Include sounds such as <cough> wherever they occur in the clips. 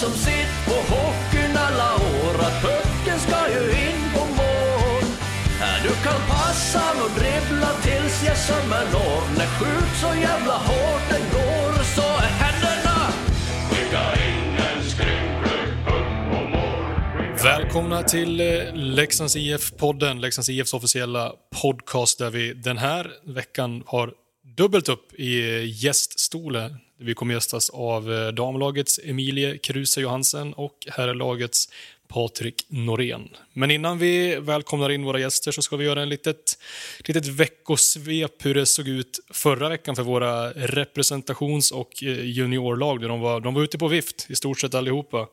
som sett på hockeyn alla år att pucken ska ju in på mål. Du kan passa och dribbla tills jag sömmer når. När skjut så jävla hårt den går så är händerna Välkomna till eh, Leksands IF-podden, Leksands IFs officiella podcast där vi den här veckan har dubbelt upp i eh, gäststolen. Vi kommer gästas av eh, damlagets Emilie Kruse Johansen och herrlagets Patrik Norén. Men innan vi välkomnar in våra gäster så ska vi göra en litet, litet veckosvep hur det såg ut förra veckan för våra representations och eh, juniorlag. De, var, de var ute på vift, i stort sett allihopa.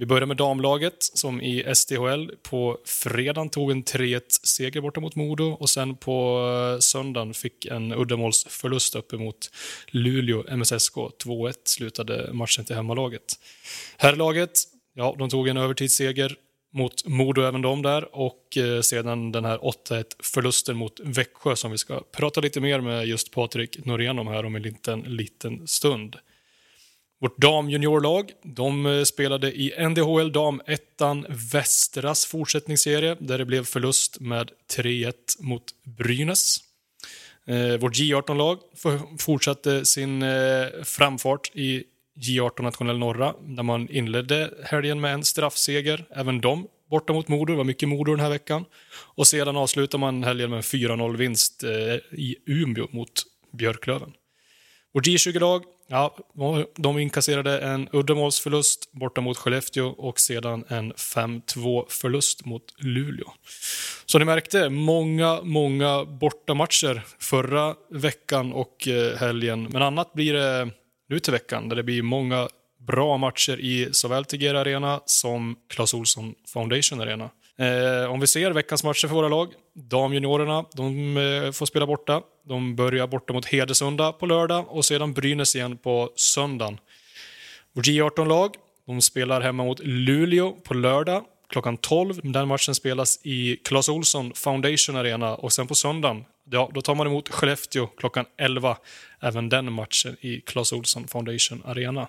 Vi börjar med damlaget som i SDHL på fredagen tog en 3-1-seger borta mot Modo och sen på eh, söndagen fick en uddamålsförlust uppe mot Luleå MSSK. 2-1 slutade matchen till hemmalaget. Herrlaget, ja, de tog en övertidsseger mot Modo även de där och eh, sedan den här 8-1-förlusten mot Växjö som vi ska prata lite mer med just Patrik Norén om här om en liten, liten stund. Vårt damjuniorlag de eh, spelade i NDHL damettan Västras fortsättningsserie där det blev förlust med 3-1 mot Brynäs. Eh, vårt J18-lag fortsatte sin eh, framfart i J18 Nationell Norra där man inledde helgen med en straffseger. Även de borta mot Modo. Det var mycket Modo den här veckan. Och sedan avslutar man helgen med en 4-0-vinst i Umeå mot Björklöven. Vårt J20-lag, ja, de inkasserade en uddamålsförlust borta mot Skellefteå och sedan en 5-2-förlust mot Luleå. Så ni märkte, många, många bortamatcher förra veckan och eh, helgen. Men annat blir det nu till veckan där det blir många bra matcher i såväl Tegera Arena som Clas Olsson Foundation Arena. Eh, om vi ser veckans matcher för våra lag. Damjuniorerna de, eh, får spela borta. De börjar borta mot Hedesunda på lördag och sedan Brynäs igen på söndagen. Vårt J18-lag de spelar hemma mot Luleå på lördag klockan 12. Den matchen spelas i Clas Olsson Foundation Arena och sen på söndagen ja, då tar man emot Skellefteå klockan 11. Även den matchen i Clas Olsson Foundation Arena.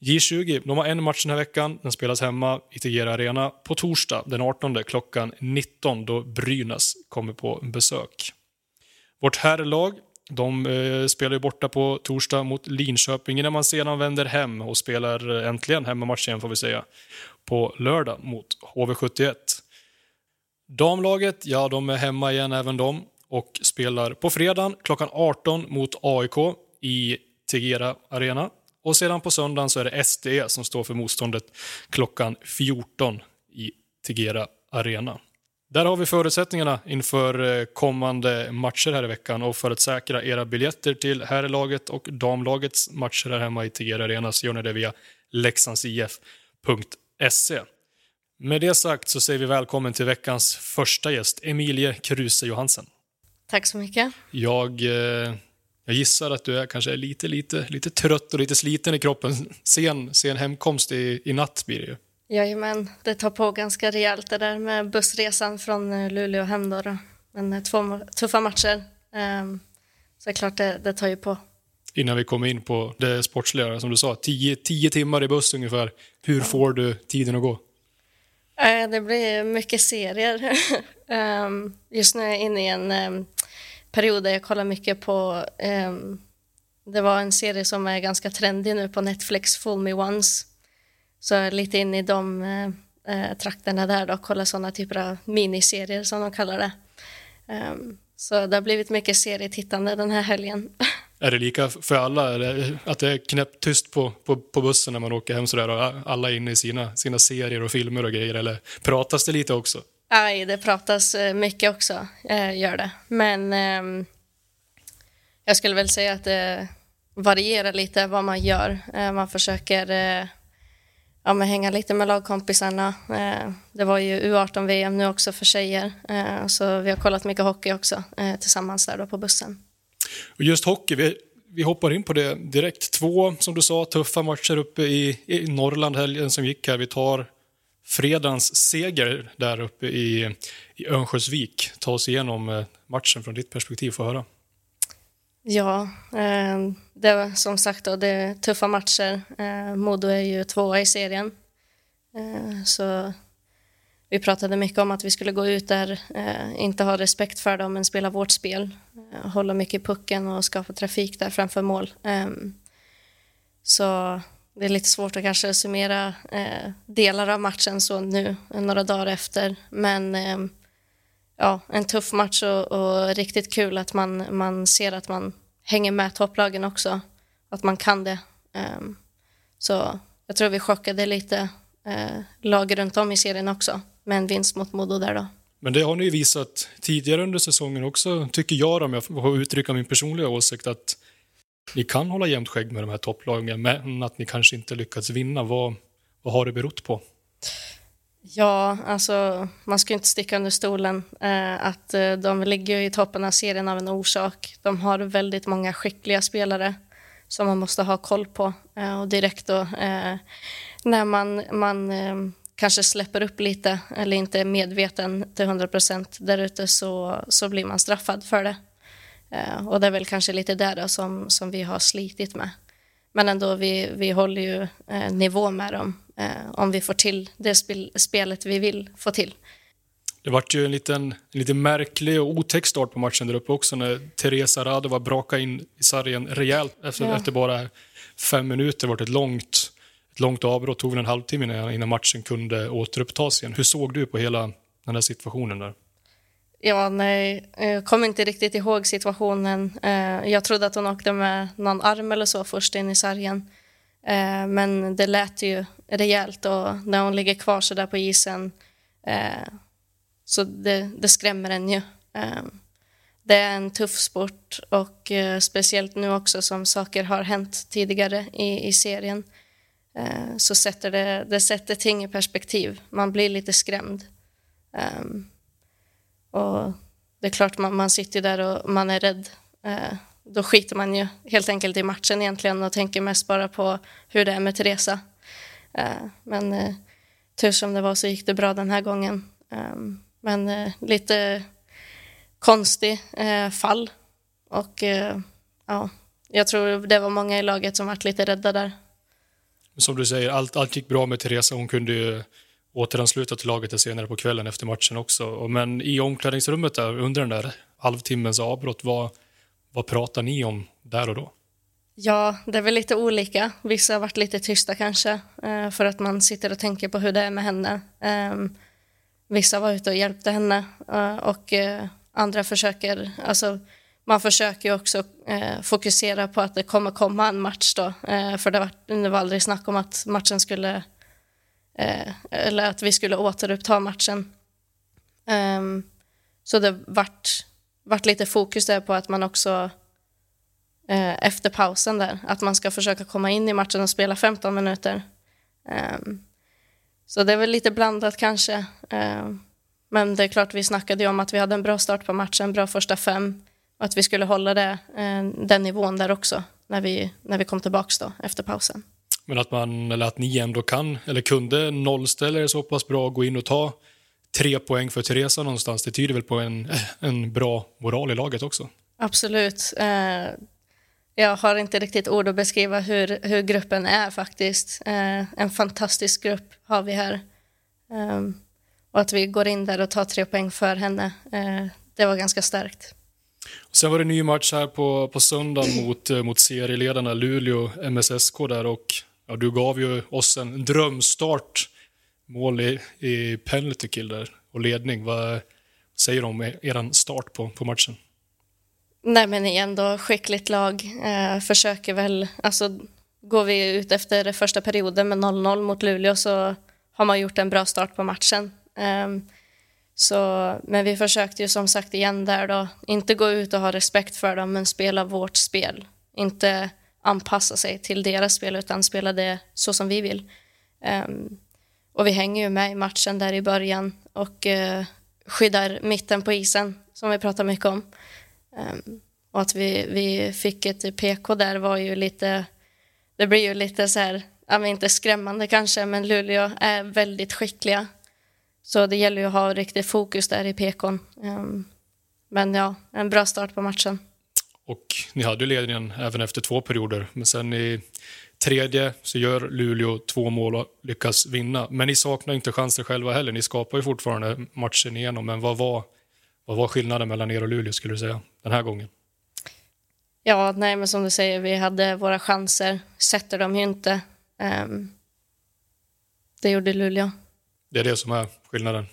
J20 de har en match den här veckan. Den spelas hemma i Tegera Arena på torsdag den 18 klockan 19 då Brynäs kommer på besök. Vårt herrlag de eh, spelar ju borta på torsdag mot Linköping innan man sedan vänder hem och spelar eh, äntligen hemmamatch igen får vi säga på lördag mot HV71. Damlaget, ja de är hemma igen även de och spelar på fredagen klockan 18 mot AIK i Tegera Arena och sedan på söndagen så är det SDE som står för motståndet klockan 14 i Tegera Arena. Där har vi förutsättningarna inför eh, kommande matcher här i veckan och för att säkra era biljetter till herrlaget och damlagets matcher här hemma i Tegera Arena så gör ni det via leksandsif.se. Med det sagt så säger vi välkommen till veckans första gäst, Emilie Kruse Johansen. Tack så mycket. Jag eh, jag gissar att du är kanske lite, lite, lite trött och lite sliten i kroppen. Sen, sen hemkomst i, i natt blir det ju. Jajamän, det tar på ganska rejält det där med bussresan från eh, Luleå hem då. då. Men eh, två tuffa matcher. Um, så det är klart det, det tar ju på. Innan vi kommer in på det sportsliga, som du sa, tio, tio timmar i buss ungefär. Hur får du tiden att gå? Uh, det blir mycket serier. um, <laughs> just nu är jag inne i en perioder jag kollar mycket på um, det var en serie som är ganska trendig nu på Netflix, Fool Me Once. Så jag är lite in i de uh, trakterna där då, kolla sådana typer av miniserier som de kallar det. Um, så det har blivit mycket serietittande den här helgen. <laughs> Är det lika för alla? Det, att det är knäpptyst på, på, på bussen när man åker hem sådär och alla är inne i sina, sina serier och filmer och grejer? Eller pratas det lite också? Aj, det pratas eh, mycket också, eh, gör det. Men eh, jag skulle väl säga att det varierar lite vad man gör. Eh, man försöker eh, ja, men hänga lite med lagkompisarna. Eh, det var ju U18-VM nu också för tjejer, eh, så vi har kollat mycket hockey också eh, tillsammans där då på bussen. Och just hockey, vi, vi hoppar in på det direkt. Två, som du sa, tuffa matcher uppe i, i Norrland helgen som gick här. Vi tar fredagens seger där uppe i, i Örnsköldsvik. Ta oss igenom eh, matchen från ditt perspektiv, få höra. Ja, eh, det var som sagt då, det är tuffa matcher. Eh, Modo är ju tvåa i serien. Eh, så vi pratade mycket om att vi skulle gå ut där, eh, inte ha respekt för dem, men spela vårt spel. Eh, hålla mycket i pucken och skapa trafik där framför mål. Ehm, så det är lite svårt att kanske summera eh, delar av matchen så nu, några dagar efter. Men eh, ja, en tuff match och, och, riktigt kul att man, man ser att man hänger med topplagen också. Att man kan det. Eh, så jag tror vi chockade lite eh, lag runt om i serien också med en vinst mot Modo där då. Men det har ni ju visat tidigare under säsongen också, tycker jag om jag får uttrycka min personliga åsikt, att ni kan hålla jämnt skägg med de här topplagen, men att ni kanske inte lyckats vinna. Vad, vad har det berott på? Ja, alltså man ska inte sticka under stolen eh, att eh, de ligger i toppen av serien av en orsak. De har väldigt många skickliga spelare som man måste ha koll på eh, och direkt då eh, när man, man eh, kanske släpper upp lite eller inte är medveten till 100 procent där ute så, så blir man straffad för det. Eh, och det är väl kanske lite där då som, som vi har slitit med. Men ändå, vi, vi håller ju nivå med dem eh, om vi får till det spel, spelet vi vill få till. Det vart ju en liten, en lite märklig och otäck start på matchen där uppe också när Teresa Radova brakade in i sargen rejält efter, ja. efter bara fem minuter. Det var ett långt, ett långt avbrott, tog en halvtimme innan matchen kunde återupptas igen. Hur såg du på hela den här situationen där? Ja, nej, jag kommer inte riktigt ihåg situationen. Eh, jag trodde att hon åkte med någon arm eller så först in i sargen. Eh, men det lät ju rejält och när hon ligger kvar så där på isen eh, så det, det, skrämmer en ju. Det är en tuff sport och speciellt nu också som saker har hänt tidigare i, i serien så sätter det, det sätter ting i perspektiv. Man blir lite skrämd och det är klart man, man sitter där och man är rädd eh, då skiter man ju helt enkelt i matchen egentligen och tänker mest bara på hur det är med Teresa. Eh, men eh, tur som det var så gick det bra den här gången. Eh, men eh, lite konstig eh, fall och ja, jag tror det var många i laget som varit lite rädda där. Som du säger, allt, allt gick bra med Teresa. Hon kunde ju återansluta till laget senare på kvällen efter matchen också. Men i omklädningsrummet där, under den där halvtimmens avbrott, vad, vad pratar ni om där och då? Ja, det är väl lite olika. Vissa har varit lite tysta kanske eh, för att man sitter och tänker på hur det är med henne. Ehm, vissa var ute och hjälpte henne eh, och eh, andra försöker, alltså man försöker ju också fokusera på att det kommer komma en match då, för det var, det var aldrig snack om att matchen skulle, Eh, eller att vi skulle återuppta matchen. Um, så det vart vart lite fokus där på att man också eh, efter pausen där, att man ska försöka komma in i matchen och spela 15 minuter. Um, så det är väl lite blandat kanske. Um, men det är klart, vi snackade ju om att vi hade en bra start på matchen, bra första fem och att vi skulle hålla det, eh, den nivån där också när vi, när vi kom tillbaka då efter pausen. Men att man, eller att ni ändå kan, eller kunde nollställa er så pass bra, gå in och ta tre poäng för Teresa någonstans, det tyder väl på en, <laughs> en bra moral i laget också? Absolut. Eh, jag har inte riktigt ord att beskriva hur, hur gruppen är faktiskt. Eh, en fantastisk grupp har vi här. Eh, och att vi går in där och tar tre poäng för henne, det var ganska starkt. Sen var det ny match här på, på söndag mot, mot serieledarna Luleå MSSK där och ja, du gav ju oss en drömstart mål i, i penalty kill där och ledning. Vad säger du om er start på, på matchen? Nej men igen då, skickligt lag. Eh, försöker väl, alltså går vi ut efter första perioden med 0-0 mot Luleå så har man gjort en bra start på matchen. Eh, så, men vi försökte ju som sagt igen där då, inte gå ut och ha respekt för dem men spela vårt spel. Inte anpassa sig till deras spel utan spela det så som vi vill. Um, och vi hänger ju med i matchen där i början och uh, skyddar mitten på isen som vi pratar mycket om. Um, och att vi, vi fick ett PK där var ju lite, det blir ju lite så här, ja, men inte skrämmande kanske, men Luleå är väldigt skickliga. Så det gäller ju att ha riktigt fokus där i PKn. Um, ehm, men ja, en bra start på matchen och ni hade ledningen även efter två perioder. Men sen i tredje så gör Luleå två mål och lyckas vinna. Men ni saknar inte chanser själva heller. Ni skapar ju fortfarande matchen igenom. Men vad var, vad var skillnaden mellan er och Luleå skulle du säga den här gången? Ja, nej, men som du säger, vi hade våra chanser. Sätter dem ju inte. Um, det gjorde Luleå. Det är det som är skillnaden?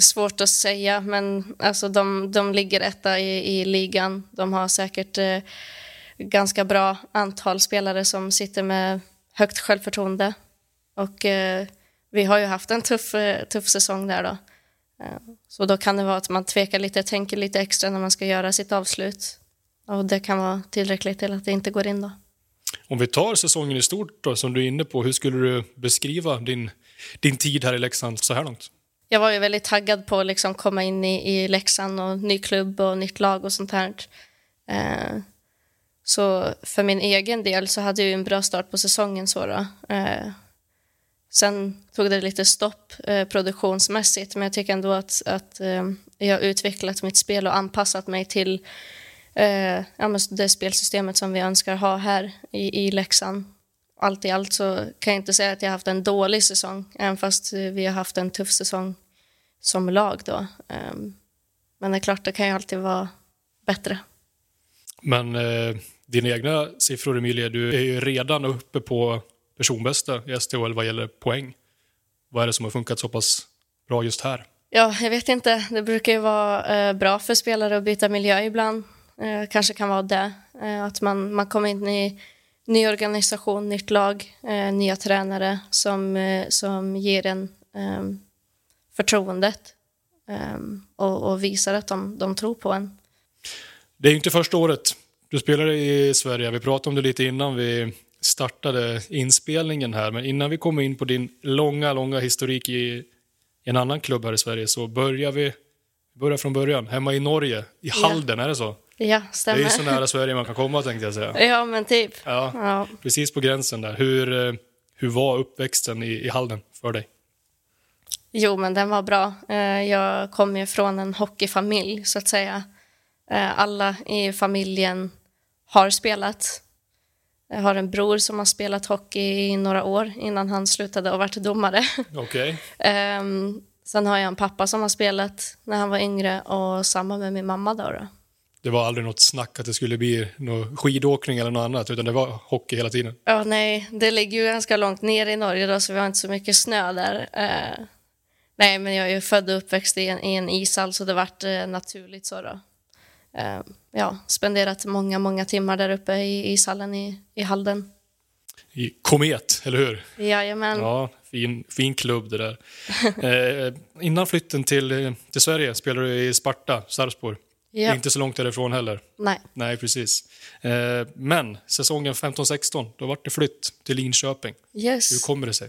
Det är svårt att säga, men alltså de, de ligger etta i, i ligan. De har säkert eh, ganska bra antal spelare som sitter med högt självförtroende. Och eh, vi har ju haft en tuff, eh, tuff säsong där då. Eh, så då kan det vara att man tvekar lite, tänker lite extra när man ska göra sitt avslut. Och det kan vara tillräckligt till att det inte går in då. Om vi tar säsongen i stort då, som du är inne på, hur skulle du beskriva din, din tid här i Leksand så här långt? Jag var ju väldigt taggad på att liksom komma in i, i Leksand och ny klubb och nytt lag och sånt här. Eh, så för min egen del så hade jag ju en bra start på säsongen. Så då. Eh, sen tog det lite stopp eh, produktionsmässigt men jag tycker ändå att, att eh, jag har utvecklat mitt spel och anpassat mig till eh, det spelsystemet som vi önskar ha här i, i Leksand. Allt i allt så kan jag inte säga att jag har haft en dålig säsong även fast vi har haft en tuff säsong som lag då. Um, men det är klart, det kan ju alltid vara bättre. Men eh, dina egna siffror, Emilia, du är ju redan uppe på personbästa i STHL vad gäller poäng. Vad är det som har funkat så pass bra just här? Ja, jag vet inte. Det brukar ju vara eh, bra för spelare att byta miljö ibland. Eh, kanske kan vara det. Eh, att man, man kommer in i ny organisation, nytt lag, eh, nya tränare som, eh, som ger en ehm, förtroendet ehm, och, och, visar att de, de tror på en. Det är inte första året du spelar i Sverige. Vi pratade om det lite innan vi startade inspelningen här, men innan vi kommer in på din långa, långa historik i en annan klubb här i Sverige så börjar vi börjar från början. Hemma i Norge, i Halden, ja. är det så? Ja, stämmer. Det är så nära Sverige man kan komma tänkte jag säga. Ja, men typ. Ja, ja. Precis på gränsen där. Hur, eh, hur var uppväxten i, i Halden för dig? Jo, men den var bra. Eh, jag kommer ju från en hockeyfamilj, så att säga. Eh, alla i familjen har spelat. Jag har en bror som har spelat hockey i några år innan han slutade och vart domare. <laughs> Okay. um, sen har jag en pappa som har spelat när han var yngre och samma med min mamma. Då, då. Det var aldrig något snack att det skulle bli någon skidåkning eller något annat, utan det var hockey hela tiden? Ja, nej, det ligger ju ganska långt ner i Norge då, så vi har inte så mycket snö där. Uh, nej, men jag är ju född och uppväxt i en, i en ishall, så det vart uh, naturligt så då. Uh, ja, spenderat många, många timmar där uppe i ishallen i, i Halden. I Komet, eller hur? Jajamän. Ja, fin, fin klubb det där. eh, innan flytten till, till Sverige spelade du i Sparta, Sarpsborg. Ja. Inte så långt därifrån heller. Nej. Nej, precis. Eh, men säsongen 15-16, då var det flytt till Linköping. Yes. Hur kommer det sig?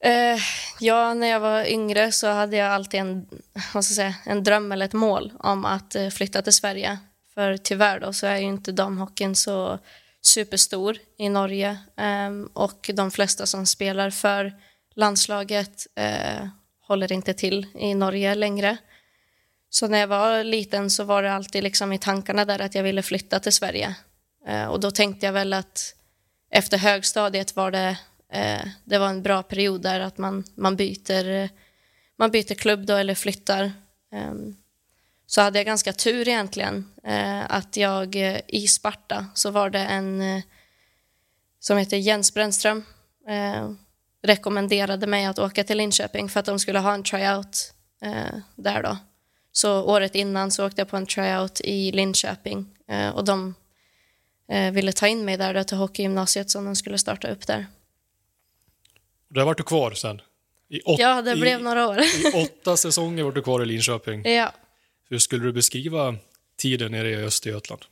Eh, ja, när jag var yngre så hade jag alltid en, vad ska jag säga, en dröm eller ett mål om att eh, flytta till Sverige. För tyvärr då så är ju inte damhockeyn så superstor i Norge um, och de flesta som spelar för landslaget håller inte till i Norge längre. Så när jag var liten så var det alltid liksom i tankarna där att jag ville flytta till Sverige. Eh, och då tänkte jag väl att efter högstadiet var det, eh, det var en bra period där att man, man, byter, man byter klubb då eller flyttar. Um, så hade jag ganska tur egentligen. Eh, att jag eh, i Sparta så var det en som heter Jens Brännström eh, rekommenderade mig att åka till Linköping för att de skulle ha en tryout eh, där då. Så året innan så åkte jag på en tryout i Linköping eh, och de ville ta in mig där då till hockeygymnasiet som de skulle starta upp där. Där var du kvar sen? ja, det blev några år. I åtta säsonger var du kvar i Linköping. Ja. Hur skulle du beskriva tiden nere i Östergötland?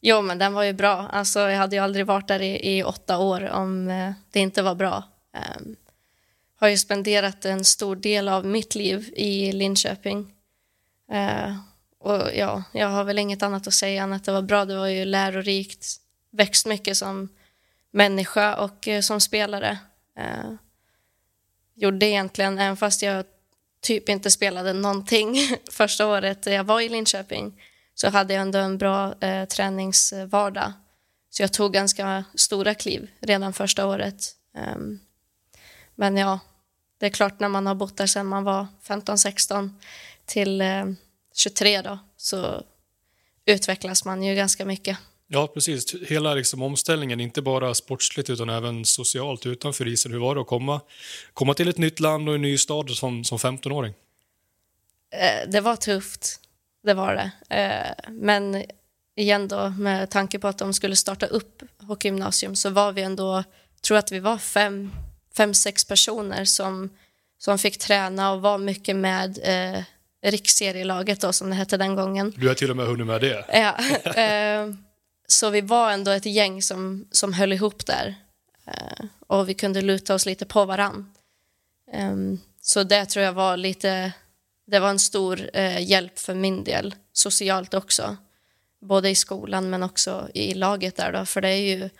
Jo, men den var ju bra. Alltså, jag hade ju aldrig varit där i, i åtta år om eh, det inte var bra. Um, har ju spenderat en stor del av mitt liv i Linköping. Eh, och ja, jag har väl inget annat att säga än att det var bra. Det var ju lärorikt, växt mycket som människa och eh, som spelare. Eh, gjorde egentligen, även fast jag typ inte spelade någonting <laughs> första året jag var i Linköping så hade jag ändå en bra eh, träningsvardag. Så jag tog ganska stora kliv redan första året. Um, men ja, det är klart när man har bott där sedan man var 15-16 till eh, 23 då, så utvecklas man ju ganska mycket. Ja, precis. Hela liksom omställningen, inte bara sportsligt utan även socialt utanför isen. Hur var det att komma, komma till ett nytt land och en ny stad som, som 15-åring? Eh, det var tufft, det var det. Eh, men igen då, med tanke på att de skulle starta upp hockeygymnasium så var vi ändå, tror att vi var fem, fem sex personer som, som fick träna och var mycket med eh, riksserielaget då, som det hette den gången. Du har till och med hunnit med det. Ja, <laughs> eh, så vi var ändå ett gäng som, som höll ihop där. Eh, och vi kunde luta oss lite på varann. Eh, så det tror jag var lite, det var en stor eh, hjälp för min del, socialt också. Både i skolan men också i laget där då, för det är ju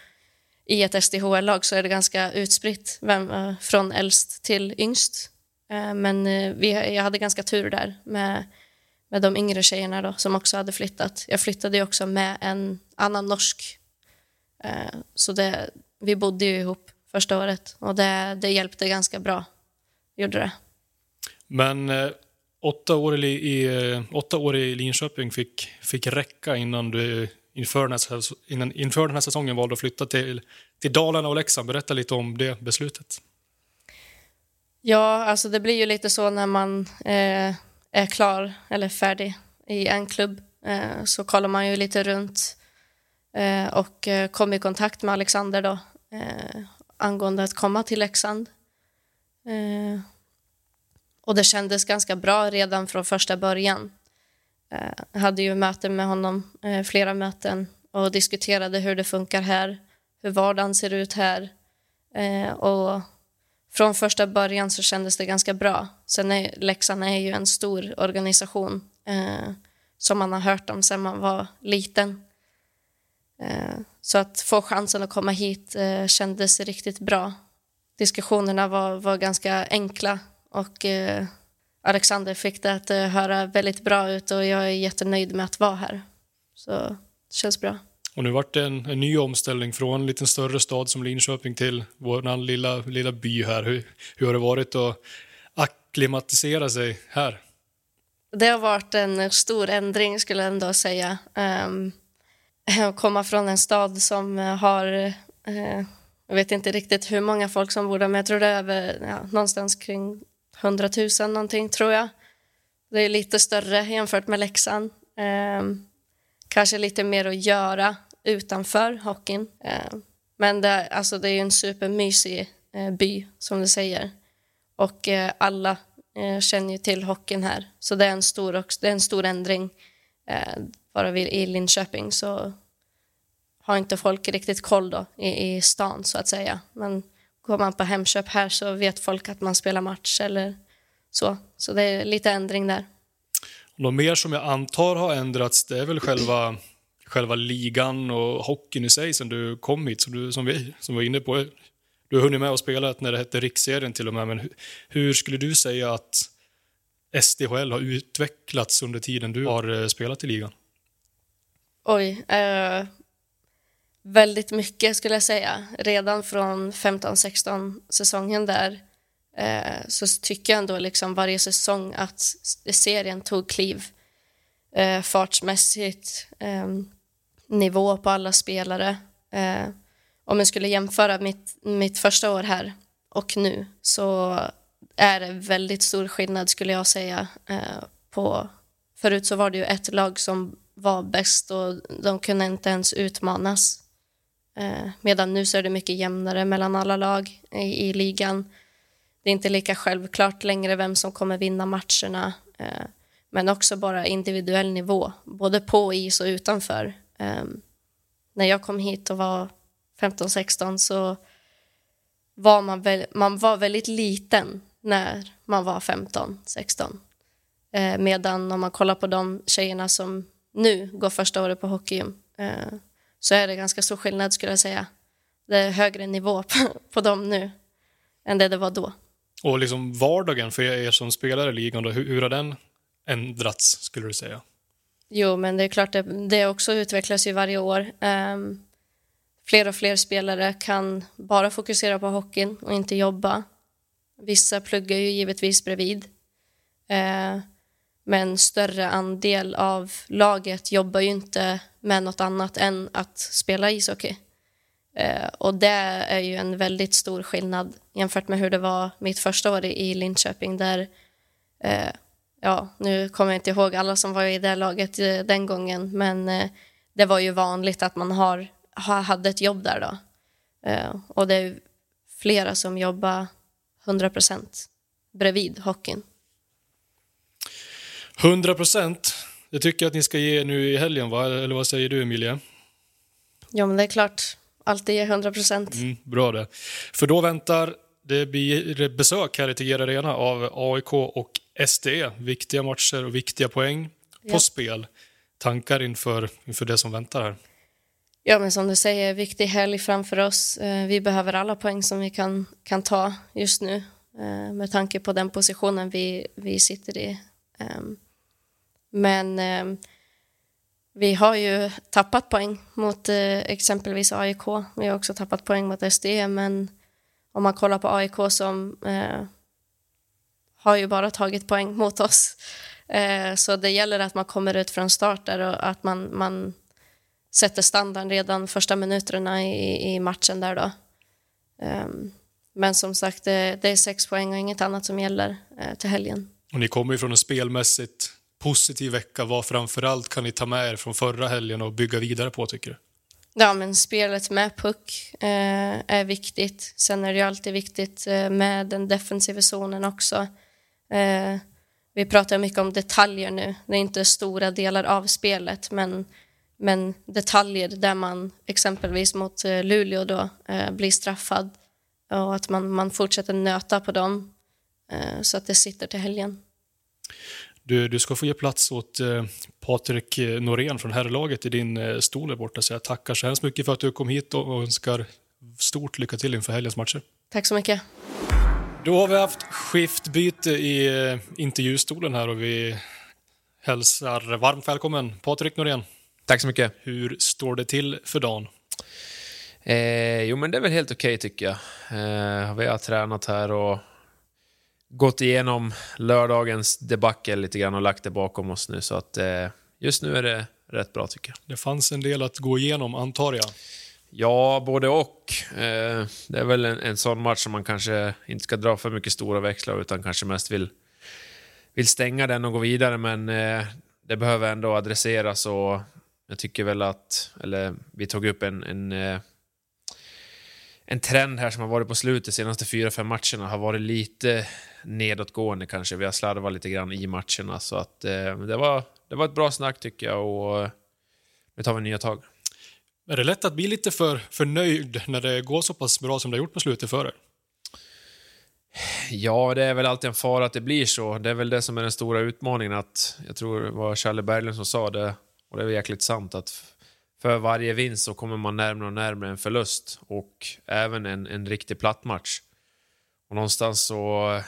i ett SDHL-lag så är det ganska utspritt vem, från äldst till yngst. Eh, men eh, vi, jag hade ganska tur där med, med de yngre tjejerna då, som också hade flyttat. Jag flyttade ju också med en annan norsk. Eh, så det, vi bodde ju ihop första året och det, det hjälpte ganska bra. Gjorde det. Men åtta, år i, i, åtta år i Linköping fick, fick räcka innan du inför den, här, innan, inför den här säsongen valde att flytta till, till Dalarna och Leksand. Berätta lite om det beslutet. Ja, alltså det blir ju lite så när man eh, är klar eller färdig i en klubb eh, så kollar man ju lite runt eh, och eh, kom i kontakt med Alexander då eh, angående att komma till Leksand. Eh, och det kändes ganska bra redan från första början. Jag hade ju möten med honom, eh, flera möten och diskuterade hur det funkar här, hur vardagen ser ut här och från första början så kändes det ganska bra. Sen är Leksand är ju en stor organisation eh, som man har hört om sedan man var liten. Eh, så att få chansen att komma hit eh, kändes riktigt bra. Diskussionerna var, var ganska enkla och eh, Alexander fick det att eh, höra väldigt bra ut och jag är jättenöjd med att vara här. Så det känns bra. Och nu vart det en, en, ny omställning från en lite större stad som Linköping till vår lilla, lilla by här. Hur, hur har det varit att akklimatisera sig här? Det har varit en stor ändring skulle jag ändå säga. Um, att komma från en stad som har, uh, jag vet inte riktigt hur många folk som bor där, men jag tror det är över, ja, någonstans kring 100 000 någonting tror jag. Det är lite större jämfört med Leksand. Um, kanske lite mer att göra utanför hockeyn. Eh, men det, alltså det är en supermysig eh, by, som du säger. Och eh, alla känner ju till hockeyn här. Så det är en stor, det är en stor ändring. Bara vi i Linköping så har inte folk riktigt koll då i, i stan, så att säga. Men går man på Hemköp här så vet folk att man spelar match eller så. Så det är lite ändring där. Något mer som jag antar har ändrats, det är väl själva, själva ligan och hockeyn i sig sen du kom hit, som, du, som vi som var inne på. Du har hunnit med och spelat när det hette riksserien till och med, men hur, hur skulle du säga att SDHL har utvecklats under tiden du har eh, spelat i ligan? Oj, eh, väldigt mycket skulle jag säga. Redan från 15-16 säsongen där eh, så tycker jag ändå liksom varje säsong att serien tog kliv eh, fartsmässigt, eh, nivå på alla spelare. Eh, om jag skulle jämföra mitt, mitt första år här och nu så är det väldigt stor skillnad skulle jag säga. Eh, på, förut så var det ju ett lag som var bäst och de kunde inte ens utmanas. Eh, medan nu så är det mycket jämnare mellan alla lag i, i ligan. Det är inte lika självklart längre vem som kommer vinna matcherna. Eh, men också bara individuell nivå, både på is och utanför. Ehm, när jag kom hit och var 15-16 så var man, väl, man var väldigt liten när man var 15-16. Eh, medan om man kollar på de tjejerna som nu går första året på hockeygym eh, så är det ganska stor skillnad skulle jag säga. Det är högre nivå <laughs> på, på dem nu än det det var då. Och liksom vardagen för er som spelar i ligan, då, hur, hur har den ändrats skulle du säga? Jo, men det är klart, det, det också utvecklas ju varje år. Um, fler och fler spelare kan bara fokusera på hockeyn och inte jobba. Vissa pluggar ju givetvis bredvid. Uh, men större andel av laget jobbar ju inte med något annat än att spela ishockey. Uh, och det är ju en väldigt stor skillnad jämfört med hur det var mitt första år i Linköping där uh, ja, nu kommer jag inte ihåg alla som var i det laget eh, den gången, men eh, det var ju vanligt att man har, hade ett jobb där då. Eh, och det är flera som jobbar 100 procent bredvid hockeyn. 100 procent, det tycker jag att ni ska ge nu i helgen, va? eller vad säger du Emilia? Ja, men det är klart. Alltid ge 100 procent. Mm, bra det. För då väntar det blir besök här i Tegera Arena av AIK och SD. Viktiga matcher och viktiga poäng på ja. spel. Tankar inför, inför det som väntar här? Ja, men som du säger, viktig helg framför oss. Eh, vi behöver alla poäng som vi kan, kan ta just nu eh, med tanke på den positionen vi, vi sitter i. Ehm, men ehm, vi har ju tappat poäng mot eh, exempelvis AIK. Vi har också tappat poäng mot SD, men om man kollar på AIK som eh, har ju bara tagit poäng mot oss. Eh, så det gäller att man kommer ut från start där och att man, man sätter standarden redan första minuterna i, i matchen där då. Eh, men som sagt, det, det, är sex poäng och inget annat som gäller eh, till helgen. Och ni kommer ju från en spelmässigt positiv vecka. Vad framförallt kan ni ta med er från förra helgen och bygga vidare på tycker du? Ja, men spelet med puck eh, är viktigt. Sen är det ju alltid viktigt eh, med den defensiva zonen också. Eh, vi pratar mycket om detaljer nu. Det är inte stora delar av spelet, men, men detaljer där man exempelvis mot eh, Luleå då eh, blir straffad och att man, man fortsätter nöta på dem eh, så att det sitter till helgen. Du, du ska få ge plats åt eh, Patrik Norén från herrlaget i din eh, stol där borta. Så jag tackar så hemskt mycket för att du kom hit och önskar stort lycka till inför helgens matcher. Tack så mycket. Då har vi haft skiftbyte i eh, intervjustolen här och vi hälsar varmt välkommen Patrik Norén. Tack så mycket. Hur står det till för dagen? Eh, jo, men det är väl helt okej okay, tycker jag. Eh, vi har tränat här och gått igenom lördagens debacle lite grann och lagt det bakom oss nu. Så att eh, just nu är det rätt bra tycker jag. Det fanns en del att gå igenom, antar jag? Ja, både och. Eh, det är väl en, en sån match som man kanske inte ska dra för mycket stora växlar utan kanske mest vill, vill stänga den och gå vidare. Men eh, det behöver ändå adresseras och jag tycker väl att, eller vi tog upp en, en eh, en trend här som har varit på slutet, de senaste fyra, fem matcherna, har varit lite nedåtgående kanske. Vi har slarvat lite grann i matcherna, så att eh, det, var, det var ett bra snack tycker jag och nu tar vi nya tag. Är det lätt att bli lite för, för nöjd när det går så pass bra som det har gjort på slutet för er? Ja, det är väl alltid en fara att det blir så. Det är väl det som är den stora utmaningen. att Jag tror det var Charlie Berglund som sa det, och det är väl jäkligt sant, att för varje vinst så kommer man närmare och närmare en förlust och även en, en riktig plattmatch. Och någonstans så,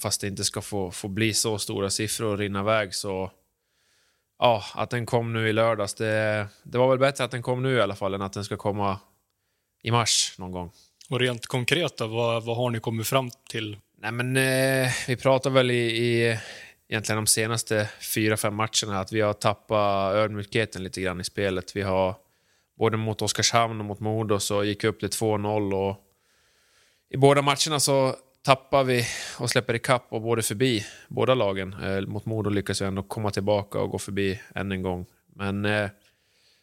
fast det inte ska få, få bli så stora siffror och rinna iväg så ja, att den kom nu i lördags, det, det var väl bättre att den kom nu i alla fall än att den ska komma i mars någon gång. Och rent konkret då, vad, vad har ni kommit fram till? Nej men eh, vi pratar väl i, i egentligen de senaste fyra, fem matcherna att vi har tappat ödmjukheten lite grann i spelet. Vi har både mot Oskarshamn och mot Modo så gick vi upp till 2-0 och i båda matcherna så tappar vi och släpper ikapp och både förbi båda lagen. Eh, mot Modo lyckas vi ändå komma tillbaka och gå förbi än en gång. Men eh,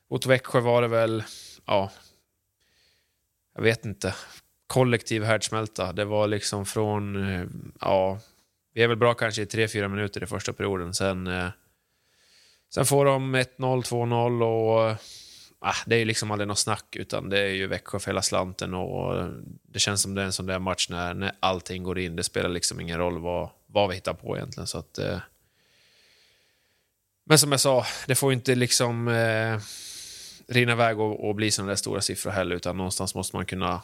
mot Växjö var det väl, ja, jag vet inte, kollektiv härdsmälta. Det var liksom från, eh, ja, vi är väl bra kanske i 3-4 minuter i första perioden. Sen, eh, sen får de 1-0, 2-0 och eh, det är ju liksom aldrig något snack, utan det är ju Växjö för hela slanten och eh, det känns som det är en sån där match när, när allting går in. Det spelar liksom ingen roll vad, vad vi hittar på egentligen. Så att, eh... Men som jag sa, det får ju inte liksom eh, rinna iväg och, och bli sådana där stora siffror heller, utan någonstans måste man kunna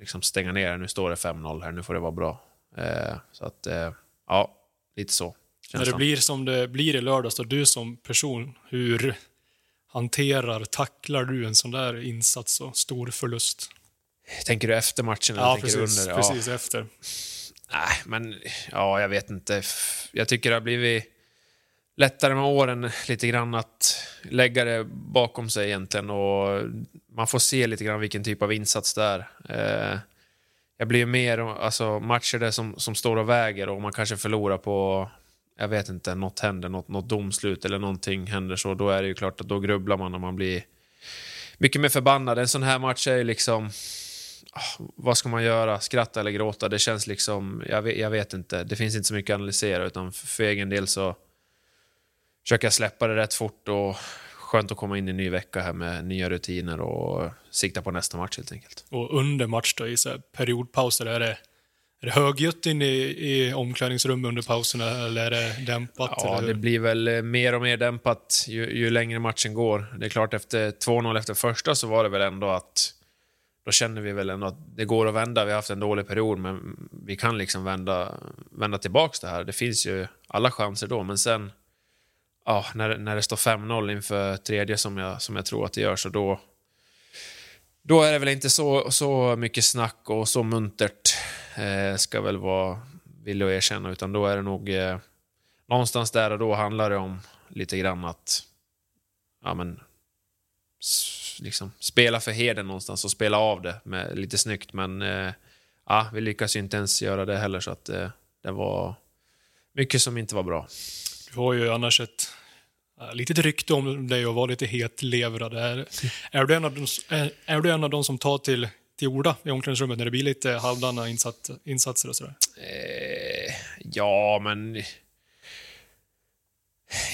liksom stänga ner. Nu står det 5-0 här, nu får det vara bra. Eh, så att, eh, ja, lite så. När det som. blir som det blir i lördags, då du som person, hur hanterar, tacklar du en sån där insats och stor förlust? Tänker du efter matchen eller Ja, tänker precis, du under? precis efter. Nej, men ja, jag vet inte. Jag tycker det har blivit lättare med åren lite grann att lägga det bakom sig egentligen och man får se lite grann vilken typ av insats det är. Det jag blir mer, alltså matcher där som, som står och väger och man kanske förlorar på, jag vet inte, något händer, något, något domslut eller någonting händer så, då är det ju klart att då grubblar man och man blir mycket mer förbannad. En sån här match är ju liksom, ah, vad ska man göra? Skratta eller gråta? Det känns liksom, jag vet, jag vet inte. Det finns inte så mycket att analysera utan för, för egen del så försöker jag släppa det rätt fort och skönt att komma in i en ny vecka här med nya rutiner och sikta på nästa match helt enkelt. Och under match då, i så periodpauser, är det, är det högljutt inne i, i omklädningsrummet under pauserna eller är det dämpat? Ja, eller? det blir väl eh, mer och mer dämpat ju, ju längre matchen går. Det är klart, efter 2-0 efter första så var det väl ändå att då känner vi väl ändå att det går att vända. Vi har haft en dålig period, men vi kan liksom vända, vända tillbaks det här. Det finns ju alla chanser då, men sen ja, när, när det står 5-0 inför tredje som jag, som jag tror att det gör, så då då är det väl inte så, så mycket snack och så muntert, eh, ska väl vara villig att erkänna, utan då är det nog eh, någonstans där och då handlar det om lite grann att ja, men, liksom, spela för heden någonstans och spela av det med, lite snyggt. Men eh, ja, vi lyckas ju inte ens göra det heller, så att eh, det var mycket som inte var bra. Du har ju annars ett eh, litet rykte om dig att vara lite hetlevrad. Är, är, du en av de, är, är du en av de som tar till, till orda i omklädningsrummet när det blir lite halvdana insats, insatser och sådär? Eh, ja, men...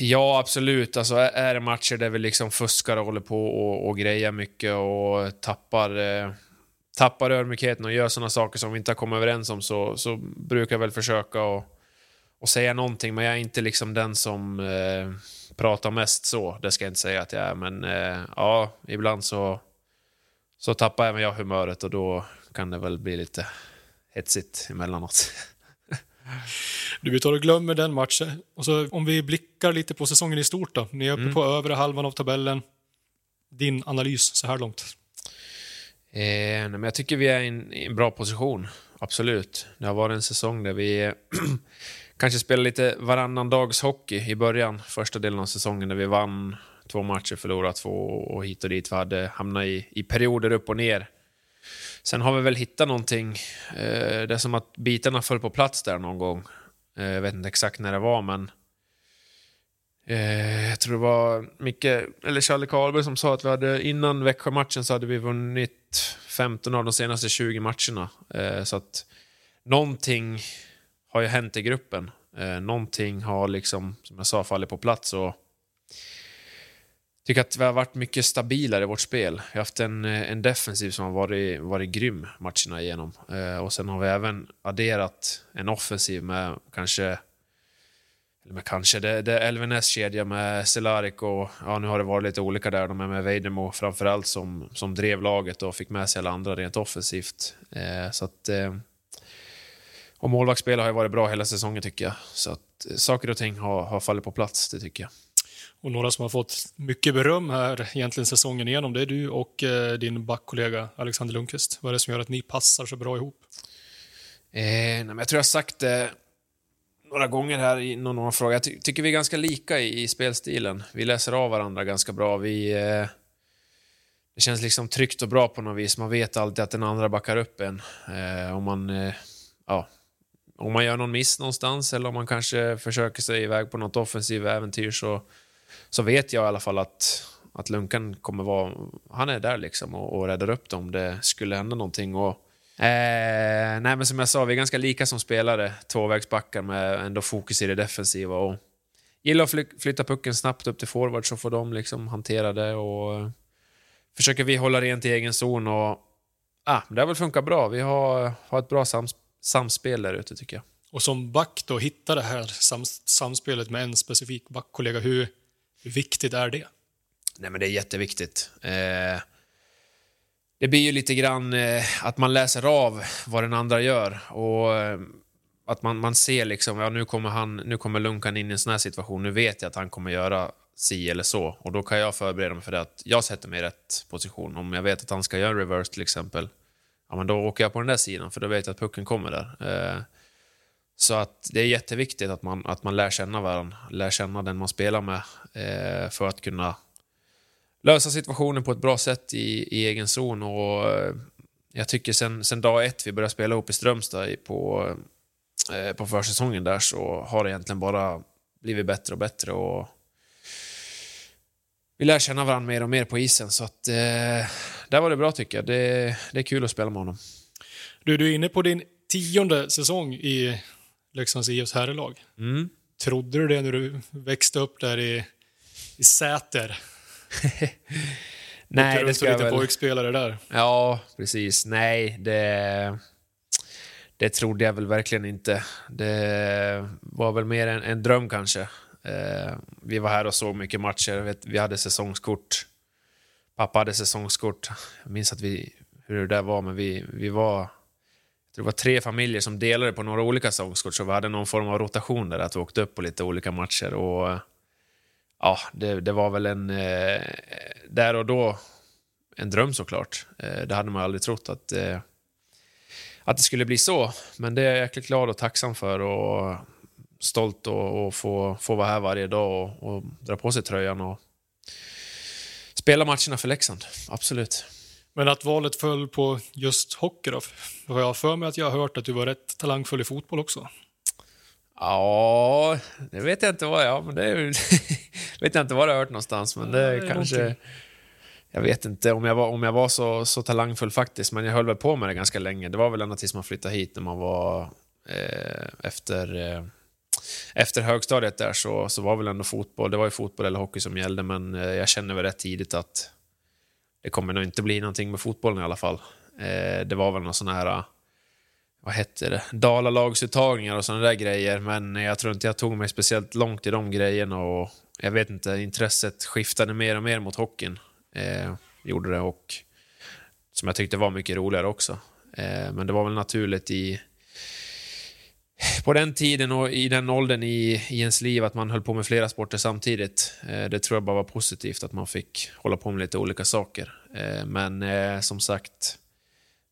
Ja, absolut. Alltså, är- är det matcher där vi liksom fuskar och håller på och, och grejer mycket och tappar, eh, tappar ödmjukheten och gör sådana saker som vi inte har kommit överens om så, så brukar jag väl försöka och, och säga någonting. Men jag är inte liksom den som eh, pratar mest så. Det ska jag inte säga att jag är. Men eh, ja, ibland så, så tappar även jag humöret och då kan det väl bli lite hetsigt emellanåt. Du, vi tar och glömmer den matchen. Och så om vi blickar lite på säsongen i stort då. Ni är uppe på övre halvan av tabellen. Din analys så här långt? Eh, nej, men jag tycker vi är i en, i en bra position. Absolut. Det har varit en säsong där vi <clears throat> kanske spelade lite varannan dags hockey i början, första delen av säsongen, där vi vann två matcher, förlorade två och hit och dit. Vi hade hamnat i, i perioder upp och ner. Sen har vi väl hittat någonting. Eh, det är som att bitarna föll på plats där någon gång. Eh, jag vet inte exakt när det var, men eh, jag tror det var Micke, eller Charlie Karlberg som sa att vi hade innan Växjö-matchen så hade vi vunnit 15 av de senaste 20 matcherna. Så att någonting har ju hänt i gruppen. Eh, någonting har liksom, som jag sa, fallit på plats och tycker att vi har varit mycket stabilare i vårt spel. Vi har haft en, eh, en defensiv som har varit, varit grym matcherna igenom. Eh, och sen har vi även adderat en offensiv med kanske eller med kanske, det, det är Elvenes kedja med Cehlárik och ja, nu har det varit lite olika där. De är med Vejdemo framförallt som, som drev laget och fick med sig alla andra rent offensivt. Eh, så att, eh, och målvaktsspelet har ju varit bra hela säsongen tycker jag. Så att eh, saker och ting har, har fallit på plats, det tycker jag. Och några som har fått mycket beröm här egentligen säsongen igenom, det är du och eh, din backkollega Alexander Lundqvist. Vad är det som gör att ni passar så bra ihop? Eh, nej, men jag tror jag har sagt det några gånger här i någon annan fråga. Jag ty tycker vi är ganska lika i, i spelstilen. Vi läser av varandra ganska bra. Vi, eh, det känns liksom tryggt och bra på något vis. Man vet alltid att den andra backar upp en. Eh, om, man, eh, ja, om man gör någon miss någonstans eller om man kanske försöker sig iväg på något offensivt äventyr så, så vet jag i alla fall att, att Lunkan kommer vara... Han är där liksom och, och räddar upp det om det skulle hända någonting. Och, Eh, nej, men som jag sa, vi är ganska lika som spelare. Tvåvägsbackar med ändå fokus i det defensiva. Och gillar att fly flytta pucken snabbt upp till forward så får de liksom hantera det. Och eh, försöker vi hålla rent i egen zon. Och, ah, det har väl funkat bra. Vi har, har ett bra samspel samspel där ute tycker jag. Och som back då, hitta det här sams samspelet med en specifik backkollega. Hur, hur viktigt är det? Nej, men det är jätteviktigt. Eh, det blir ju lite grann eh, att man läser av vad den andra gör. Och eh, att man, man ser liksom, ja nu kommer, han, nu kommer Lunkan in i en sån här situation, nu vet jag att han kommer göra si eller så. Och då kan jag förbereda mig för det att jag sätter mig i rätt position. Om jag vet att han ska göra en reverse till exempel, ja men då åker jag på den där sidan för då vet jag att pucken kommer där. Eh, så att det är jätteviktigt att man, att man lär känna varandra, lär känna den man spelar med eh, för att kunna lösa situationen på ett bra sätt i, i egen zon. Och, eh, jag tycker sen, sen dag ett vi började spela ihop i Strömstad på, eh, på försäsongen där så har det egentligen bara blivit bättre och bättre. Och vi lär känna varandra mer och mer på isen. Så att, eh, där var det bra tycker jag. Det, det är kul att spela med honom. Du, du är inne på din tionde säsong i Leksands IFs herrlag. Mm. Trodde du det när du växte upp där i, i Säter? <laughs> Nej, det ska jag väl... pojkspelare där. Ja, precis. Nej, det, det trodde jag väl verkligen inte. Det var väl mer en, en dröm kanske. Eh, vi var här och såg mycket matcher. Vet, vi hade säsongskort. Pappa hade säsongskort. Jag minns att vi, hur det där var, men vi, vi var... Det var tre familjer som delade på några olika säsongskort, så vi hade någon form av rotation där, att vi åkte upp på lite olika matcher. Och ja, det, det var väl en... Eh, där och då en dröm såklart. Eh, det hade man aldrig trott att, eh, att det skulle bli så. Men det är jag jäkligt glad och tacksam för och stolt att få, få vara här varje dag och, och dra på sig tröjan och spela matcherna för Leksand. Absolut. Men att valet föll på just hockey då? Har jag för mig att jag har hört att du var rätt talangfull i fotboll också? Ja, det vet jag inte vad jag... Men det är, <laughs> vet jag inte vad jag har hört någonstans, men det, det kanske... någonting. Jag vet inte om jag var, om jag var så, så talangfull faktiskt, men jag höll väl på med det ganska länge. Det var väl ända tills man flyttade hit när man var eh, efter, eh, efter högstadiet där så, så var väl ändå fotboll, det var ju fotboll eller hockey som gällde, men eh, jag kände väl rätt tidigt att det kommer nog inte bli någonting med fotbollen i alla fall. Eh, det var väl någon sån här, eh, vad hette det, dalalagsuttagningar och såna där grejer, men jag tror inte jag tog mig speciellt långt i de grejerna och jag vet inte, intresset skiftade mer och mer mot hockeyn. Eh, gjorde det och som jag tyckte var mycket roligare också. Eh, men det var väl naturligt i på den tiden och i den åldern i, i ens liv att man höll på med flera sporter samtidigt. Eh, det tror jag bara var positivt att man fick hålla på med lite olika saker. Eh, men eh, som sagt,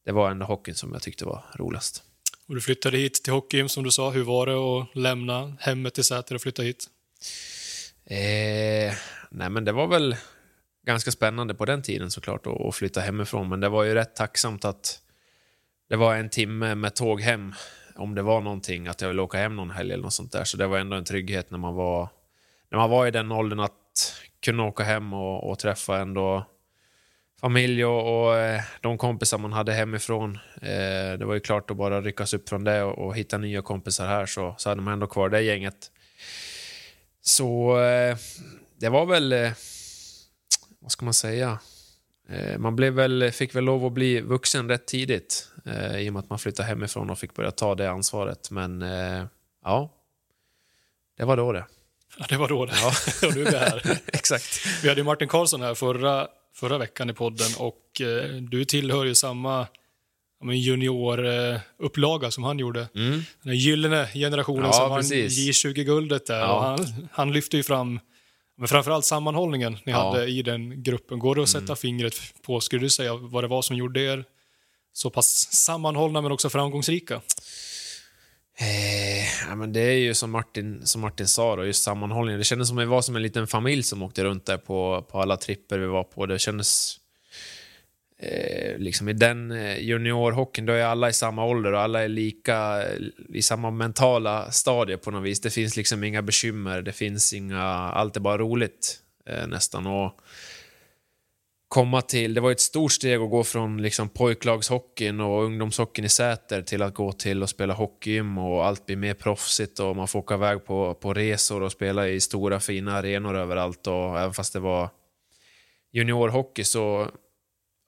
det var ändå hockeyn som jag tyckte var roligast. Och du flyttade hit till hockeyn som du sa. Hur var det att lämna hemmet i Säter och flytta hit? Eh, nej men det var väl ganska spännande på den tiden såklart att att flytta hemifrån. Men det var ju rätt tacksamt att det var en timme med tåg hem om det var någonting, att jag ville åka hem någon helg eller något sånt där. Så det var ändå en trygghet när man var, när man var i den åldern att kunna åka hem och, och träffa ändå familj och, och eh, de kompisar man hade hemifrån. Eh, det var ju klart att bara ryckas upp från det och, och hitta nya kompisar här så, så hade man ändå kvar det gänget. Så eh, det var väl, eh, vad ska man säga? Eh, man blev väl, fick väl lov att bli vuxen rätt tidigt eh, i och med att man flyttade hemifrån och fick börja ta det ansvaret. Men eh, ja, det var då det. Ja, det var då det. Ja. <laughs> och nu är vi här. <laughs> Exakt. Vi hade Martin Karlsson här förra, förra veckan i podden och eh, du tillhör ju samma juniorupplaga som han gjorde. Mm. Den gyllene generationen Ja, som vann precis. J20-guldet där. Ja. Han, han lyfte ju fram men framförallt sammanhållningen ni Ja. hade i den gruppen. Går det att sätta Mm. fingret på, skulle du säga, vad det var som gjorde er så pass sammanhållna men också framgångsrika? Eh, ja, men det är ju som Martin, som Martin sa, då, just sammanhållningen. Det kändes som att vi var som en liten familj som åkte runt där på, på alla tripper vi var på. Det kändes... Eh, liksom I den eh, juniorhockeyn, då är alla i samma ålder och alla är lika eh, i samma mentala stadie på något vis. Det finns liksom inga bekymmer, det finns inga... Allt är bara roligt eh, nästan. Och komma till... Det var ett stort steg att gå från liksom pojklagshockeyn och ungdomshockeyn i Säter till att gå till och spela hockeygym och allt blir mer proffsigt och man får åka iväg på, på resor och spela i stora fina arenor överallt och även fast det var juniorhockey så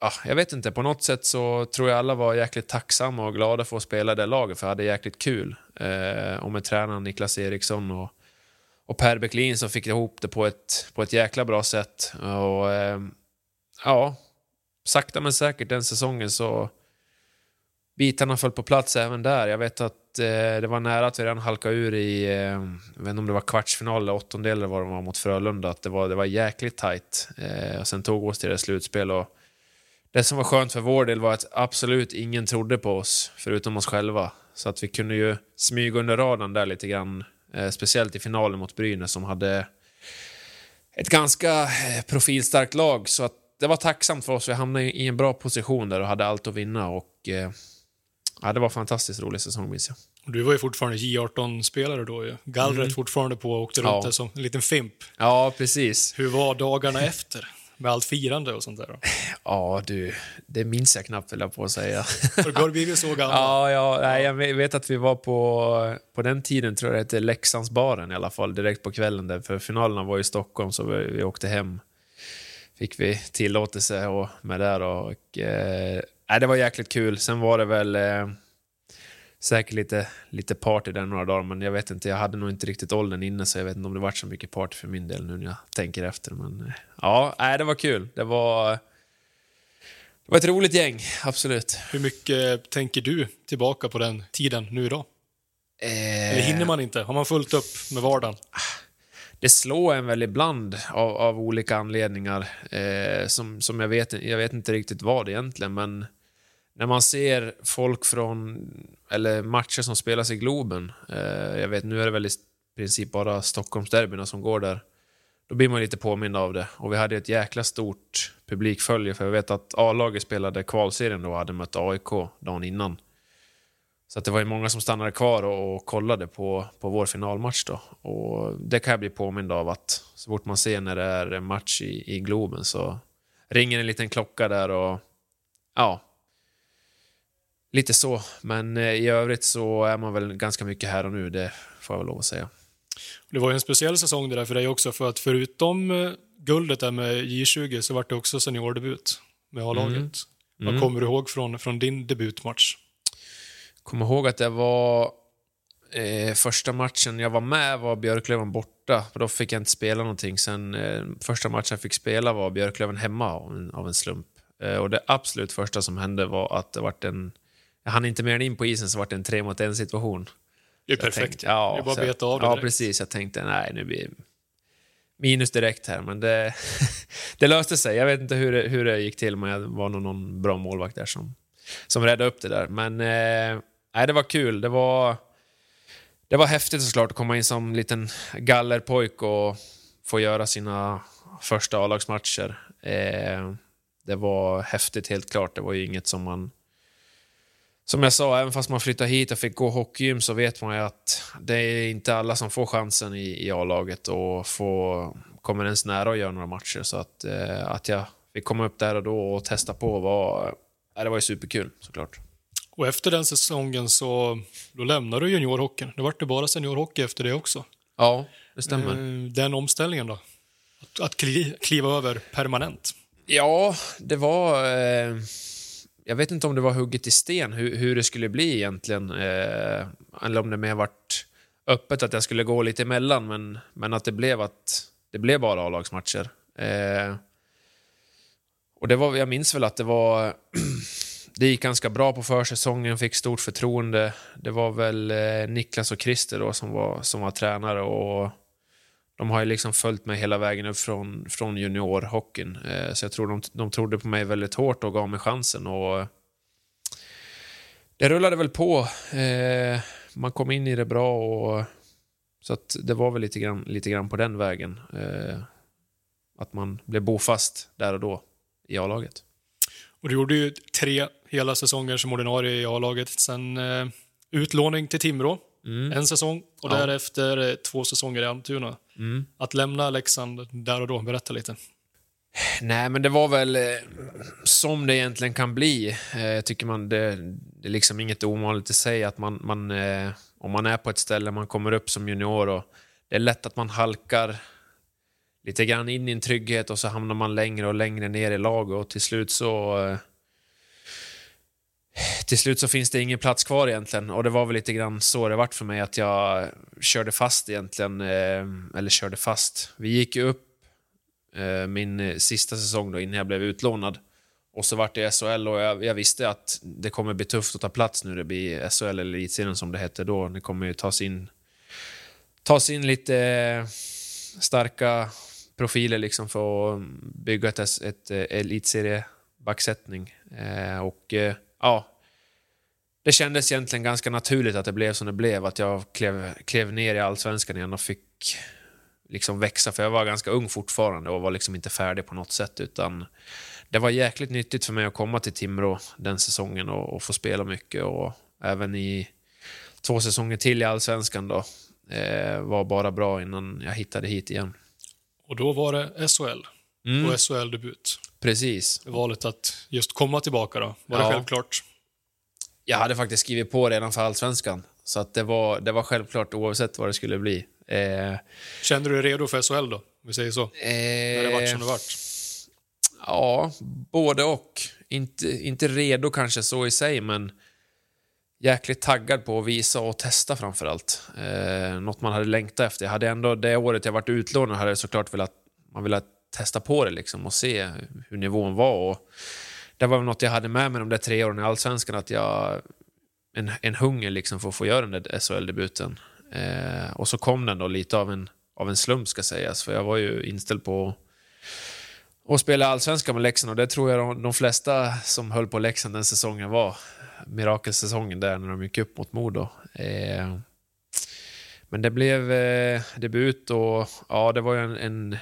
ja, jag vet inte, på något sätt så tror jag alla var jäkligt tacksamma och glada för att spela i det laget för jag hade jäkligt kul. Eh, och med tränaren Niklas Eriksson och, och Per Bäcklin som fick ihop det på ett, på ett jäkla bra sätt. Och eh, ja, sakta men säkert den säsongen så bitarna föll på plats även där. Jag vet att eh, det var nära att vi redan halkade ur i, eh, jag vet inte om det var kvartsfinal eller åttondel eller vad det var mot Frölunda, att det var, det var jäkligt tajt. Eh, och sen tog oss till det slutspel och det som var skönt för vår del var att absolut ingen trodde på oss, förutom oss själva. Så att vi kunde ju smyga under radarn där lite grann, eh, speciellt i finalen mot Brynäs som hade ett ganska eh, profilstarkt lag. Så att det var tacksamt för oss. Vi hamnade i en bra position där och hade allt att vinna. Och, eh, ja, det var en fantastiskt rolig säsong, minns jag. Du var ju fortfarande J18-spelare då ju. Gallret Mm. fortfarande på och åkte runt där som en liten fimp. Ja, precis. Hur var dagarna efter? Med allt firande och sånt där. då? Ja, du, det minns jag knappt, vill jag på att säga. Har du blivit så <laughs> gammal? Ja, ja nej, jag vet att vi var på, på den tiden, tror jag det hette Leksandsbaren i alla fall, direkt på kvällen där, för finalerna var i Stockholm så vi, vi åkte hem. Fick vi tillåtelse och, med där och eh, det var jäkligt kul. Sen var det väl eh, säkert lite, lite party där några dagar, men jag vet inte, jag hade nog inte riktigt åldern inne så jag vet inte om det var så mycket party för min del nu när jag tänker efter. Men eh, ja, nej, det var kul. Det var, det var ett roligt gäng, absolut. Hur mycket tänker du tillbaka på den tiden nu idag? Eh, Eller hinner man inte? Har man fullt upp med vardagen? Det slår en väl ibland av, av olika anledningar eh, som, som jag, vet, jag vet inte riktigt vad egentligen, men när man ser folk från, eller matcher som spelas i Globen, eh, jag vet nu är det väl i princip bara Stockholmsderbyna som går där, då blir man lite påmind av det. Och vi hade ett jäkla stort publikfölje, för jag vet att A-laget spelade kvalserien då och hade mött AIK dagen innan. Så att det var ju många som stannade kvar och, och kollade på, på vår finalmatch då. Och det kan jag bli påmind av att så fort man ser när det är en match i, i Globen så ringer en liten klocka där och ja, lite så. Men eh, i övrigt så är man väl ganska mycket här och nu, det får jag väl lov att säga. Det var ju en speciell säsong det där för dig också, för att förutom eh, guldet där med J20 så var det också seniordebut med A-laget. Mm. Vad Mm. kommer du ihåg från, från din debutmatch? Kommer ihåg att det var eh, första matchen jag var med var Björklöven borta. Då fick jag inte spela någonting. Sen eh, första matchen jag fick spela var Björklöven hemma av en, av en slump. Eh, och det absolut första som hände var att det vart en... Jag hann inte mer än in på isen så vart det en tre mot en situation. Det är Så jag perfekt. Tänkte, ja, det är bara att jag- beta av det Ja, direkt. precis. Jag tänkte nej, nu blir minus direkt här. Men det, <laughs> det löste sig. Jag vet inte hur det, hur det gick till, men det var nog någon bra målvakt där som, som räddade upp det där. Men eh, nej, det var kul. Det var, det var häftigt såklart att komma in som liten gallerpojk och få göra sina första A-lagsmatcher. Eh, det var häftigt helt klart. Det var ju inget som man som jag sa, även fast man flyttade hit och fick gå hockeygym så vet man ju att det är inte alla som får chansen i, i A-laget och få, kommer ens nära att göra några matcher. Så att, eh, att jag fick komma upp där och då och testa på var, eh, det var ju superkul såklart. Och efter den säsongen så då lämnade du juniorhockeyn. Det vart det bara seniorhockey efter det också. Ja, det stämmer. Eh, Den omställningen då? Att, att kli, kliva över permanent? Ja, det var... Eh, jag vet inte om det var hugget i sten hur, hur det skulle bli egentligen. Eh, eller om det mer varit öppet att jag skulle gå lite emellan, men, men att det blev att det blev bara A-lagsmatcher. Eh, och det var, jag minns väl att det var... <clears throat> det gick ganska bra på försäsongen, fick stort förtroende. Det var väl eh, Niklas och Christer då som var, som var tränare och de har ju liksom följt mig hela vägen upp från, från juniorhockeyn. Eh, så jag tror de, de trodde på mig väldigt hårt och gav mig chansen. Och det rullade väl på. Eh, man kom in i det bra och så att det var väl lite grann, lite grann på den vägen. Eh, att man blev bofast där och då i A-laget. Och du gjorde ju tre hela säsonger som ordinarie i A-laget. Sen eh, utlåning till Timrå, Mm. en säsong. Och Ja. därefter eh, två säsonger i Almtuna. Mm. Att lämna Leksand där och då, berätta lite. Nej, men det var väl eh, som det egentligen kan bli. Eh, tycker man det, det är liksom inget ovanligt i sig att man, man eh, om man är på ett ställe, man kommer upp som junior och det är lätt att man halkar lite grann in i en trygghet och så hamnar man längre och längre ner i laget och till slut så eh, till slut så finns det ingen plats kvar egentligen och det var väl lite grann så det vart för mig att jag körde fast egentligen, eh, eller körde fast. Vi gick ju upp eh, min eh, sista säsong då innan jag blev utlånad. Och så vart det SHL och jag, jag, visste att det kommer bli tufft att ta plats nu det blir SHL eller Elitserien som det hette då. Det kommer ju tas in, tas in lite starka profiler liksom för att bygga ett, ett, ett elitseriebacksättning. Eh, och eh, ja, det kändes egentligen ganska naturligt att det blev som det blev. Att jag klev, klev ner i allsvenskan igen och fick liksom växa. För jag var ganska ung fortfarande och var liksom inte färdig på något sätt. Utan det var jäkligt nyttigt för mig att komma till Timrå den säsongen och, och få spela mycket. Och även i två säsonger till i allsvenskan då. Eh, var bara bra innan jag hittade hit igen. Och då var det SHL mm. och SHL-debut. Precis. Valet att just komma tillbaka då, var det självklart? Jag hade faktiskt skrivit på redan för allsvenskan. Så att det, var, det var självklart oavsett vad det skulle bli. Eh, Kände du dig redo för SHL då? Om vi säger så. Eh, När det vart som det vart. Ja, både och. Inte, inte redo kanske så i sig, men jäkligt taggad på att visa och testa framför allt. Eh, något man hade längtat efter. Jag hade ändå, det året jag varit utlånad hade jag såklart velat, man velat testa på det liksom och se hur nivån var. Och det var något jag hade med mig de där tre åren i Allsvenskan, att jag... En, en hunger liksom för att få göra den där SHL-debuten. Eh, och så kom den då lite av en, av en slump ska sägas, för jag var ju inställd på att spela allsvenskan med Leksand och det tror jag de, de flesta som höll på Leksand den säsongen var. Mirakelsäsongen där när de gick upp mot Modo. Eh, men det blev eh, debut och ja, det var ju en, en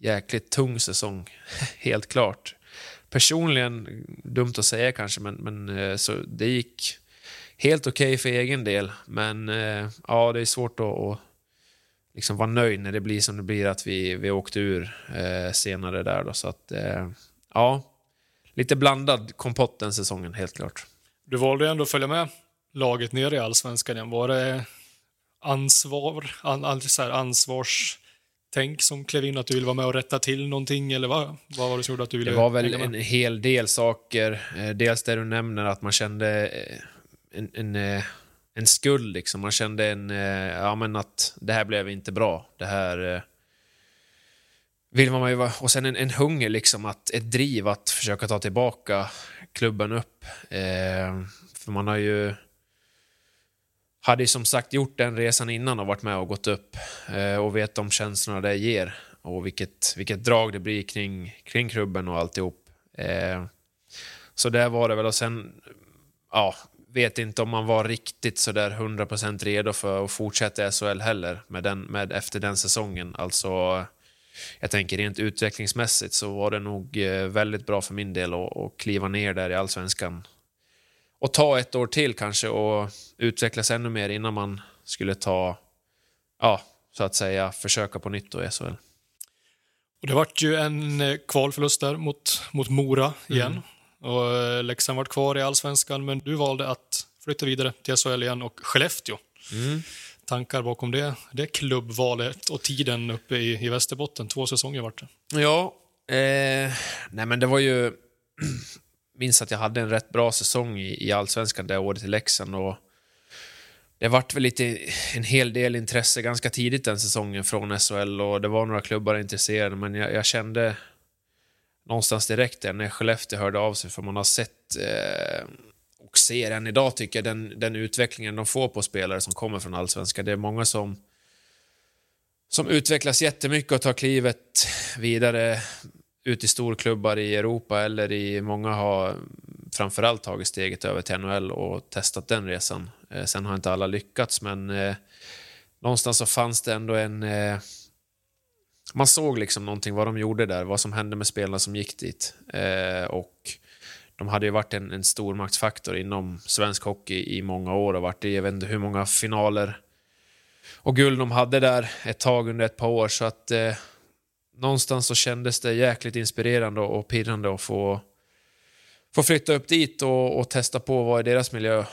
jäkligt tung säsong, <laughs> helt klart. Personligen, dumt att säga kanske, men, men eh, så det gick helt okej okay för egen del. Men eh, ja, det är svårt att, att liksom vara nöjd när det blir som det blir, att vi, vi åkte ur eh, senare där. Då, så att, eh, ja, lite blandad kompott den säsongen, helt klart. Du valde ändå att följa med laget ner i allsvenskan igen. Var det ansvar, an, så här, ansvars ansvarstänk som klev in, att du ville vara med och rätta till någonting, eller vad, vad var det som gjorde att du ville Det var väl en hel del saker. Eh, dels det du nämner, att man kände eh, en, en, eh, en skuld. Liksom. Man kände en, ja, men att det här blev inte bra. Det här vill man ju vara. Och sen en, en hunger, liksom, att, ett driv att försöka ta tillbaka klubben upp. Eh, för man har ju... Hade ju som sagt gjort den resan innan och varit med och gått upp eh, och vet de känslorna det ger och vilket, vilket drag det blir kring, kring klubben och alltihop. Eh, så där var det väl och sen, ja, vet inte om man var riktigt sådär 100% redo för att fortsätta i SHL heller med den, med, efter den säsongen. Alltså, jag tänker rent utvecklingsmässigt så var det nog eh, väldigt bra för min del att, att kliva ner där i allsvenskan. Och ta ett år till kanske och utvecklas ännu mer innan man skulle ta, ja, så att säga, försöka på nytt då i SHL. Och det vart ju en eh, kvalförlust där mot, mot Mora igen. Mm. Och eh, Leksand vart kvar i allsvenskan, men du valde att flytta vidare till SHL igen och Skellefteå. Mm tankar bakom det, det klubbvalet och tiden uppe i, i Västerbotten? Två säsonger vart det. Ja, eh, nej men det var ju... <clears throat> minns att jag hade en rätt bra säsong i, i allsvenskan det året i Leksand och det vart väl lite, en hel del intresse ganska tidigt den säsongen från SHL och det var några klubbar intresserade men jag, jag kände någonstans direkt där när Skellefteå hörde av sig för man har sett eh, och ser än idag tycker jag den, den utvecklingen de får på spelare som kommer från allsvenskan. Det är många som, som utvecklas jättemycket och tar klivet vidare ut i storklubbar i Europa eller i många har framförallt tagit steget över till NHL och testat den resan. Eh, sen har inte alla lyckats men eh, någonstans så fanns det ändå en eh, man såg liksom någonting vad de gjorde där, vad som hände med spelarna som gick dit. Eh, och de hade ju varit en, en stormaktsfaktor inom svensk hockey i många år och varit i, jag vet inte hur många finaler och guld de hade där ett tag under ett par år. Så att eh, någonstans så kändes det jäkligt inspirerande och pirrande att få, få flytta upp dit och, och testa på vad är deras miljö.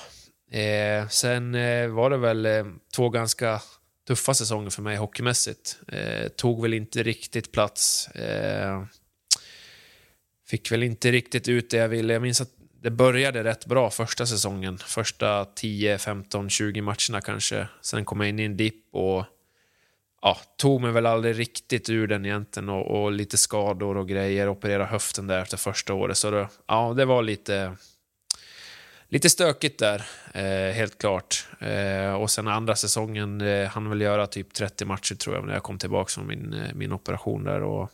Eh, sen eh, var det väl eh, två ganska tuffa säsonger för mig hockeymässigt. Eh, tog väl inte riktigt plats. Eh, Fick väl inte riktigt ut det jag ville. Jag minns att det började rätt bra första säsongen. Första 10, 15, 20 matcherna kanske. Sen kom jag in i en dipp och ja, tog mig väl aldrig riktigt ur den egentligen och, och lite skador och grejer. Opererade höften där efter första året. Så då, ja, det var lite, lite stökigt där, eh, helt klart. Eh, och sen andra säsongen eh, han väl göra typ 30 matcher tror jag när jag kom tillbaka från min, eh, min operation där. Och,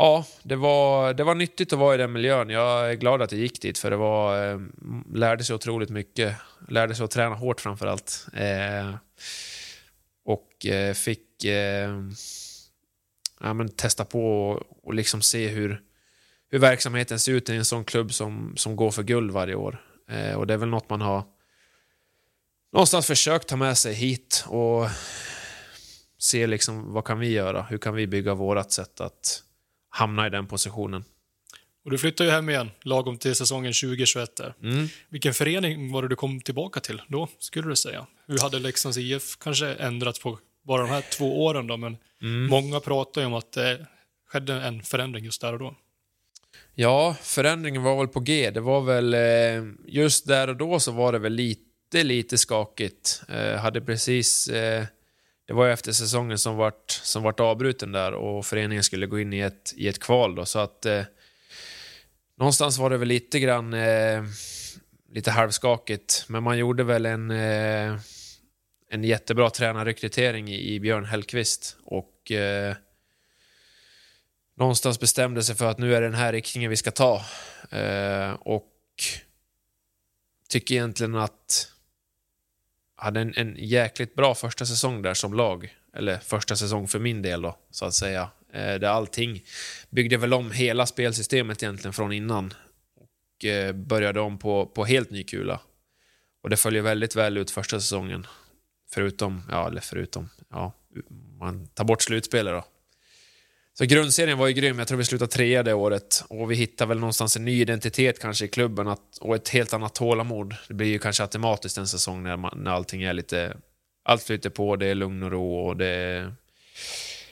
Ja, det var, det var nyttigt att vara i den miljön. Jag är glad att jag gick dit, för det var, eh, lärde sig otroligt mycket. Lärde sig att träna hårt framför allt. Eh, och eh, fick eh, ja, men testa på och, och liksom se hur, hur verksamheten ser ut i en sån klubb som, som går för guld varje år. Eh, och det är väl något man har någonstans försökt ta med sig hit och se liksom vad kan vi göra? Hur kan vi bygga vårt sätt att hamna i den positionen? Och du flyttar ju hem igen, lagom till säsongen 2021. Där. Mm. Vilken förening var det du kom tillbaka till då, skulle du säga? Hur hade Leksands IF kanske ändrats på bara de här två åren då, men Mm. många pratar ju om att det skedde en förändring just där och då. Ja, förändringen var väl på G. Det var väl eh, just där och då så var det väl lite, lite skakigt. Eh, hade precis... Eh, det var ju efter säsongen som vart, som vart avbruten där och föreningen skulle gå in i ett, i ett kval då, så att eh, någonstans var det väl lite grann lite halvskakigt, men man gjorde väl en en jättebra tränarrekrytering i, i Björn Hellqvist och eh, någonstans bestämde sig för att nu är det den här riktningen vi ska ta. Eh, och tycker egentligen att hade en, en jäkligt bra första säsong där som lag. Eller första säsong för min del då, så att säga. Eh, där allting byggde väl om hela spelsystemet egentligen från innan. Och eh, började om på, på helt ny kula. Och det följer väldigt väl ut första säsongen. Förutom, ja eller förutom, ja, man tar bort slutspelet då. Så grundserien var ju grym. Jag tror vi slutade trea det året. Och vi hittade väl någonstans en ny identitet kanske i klubben att, och ett helt annat tålamod. Det blir ju kanske automatiskt en säsong när, man, när allting är lite... Allt flyter på, det är lugn och ro och det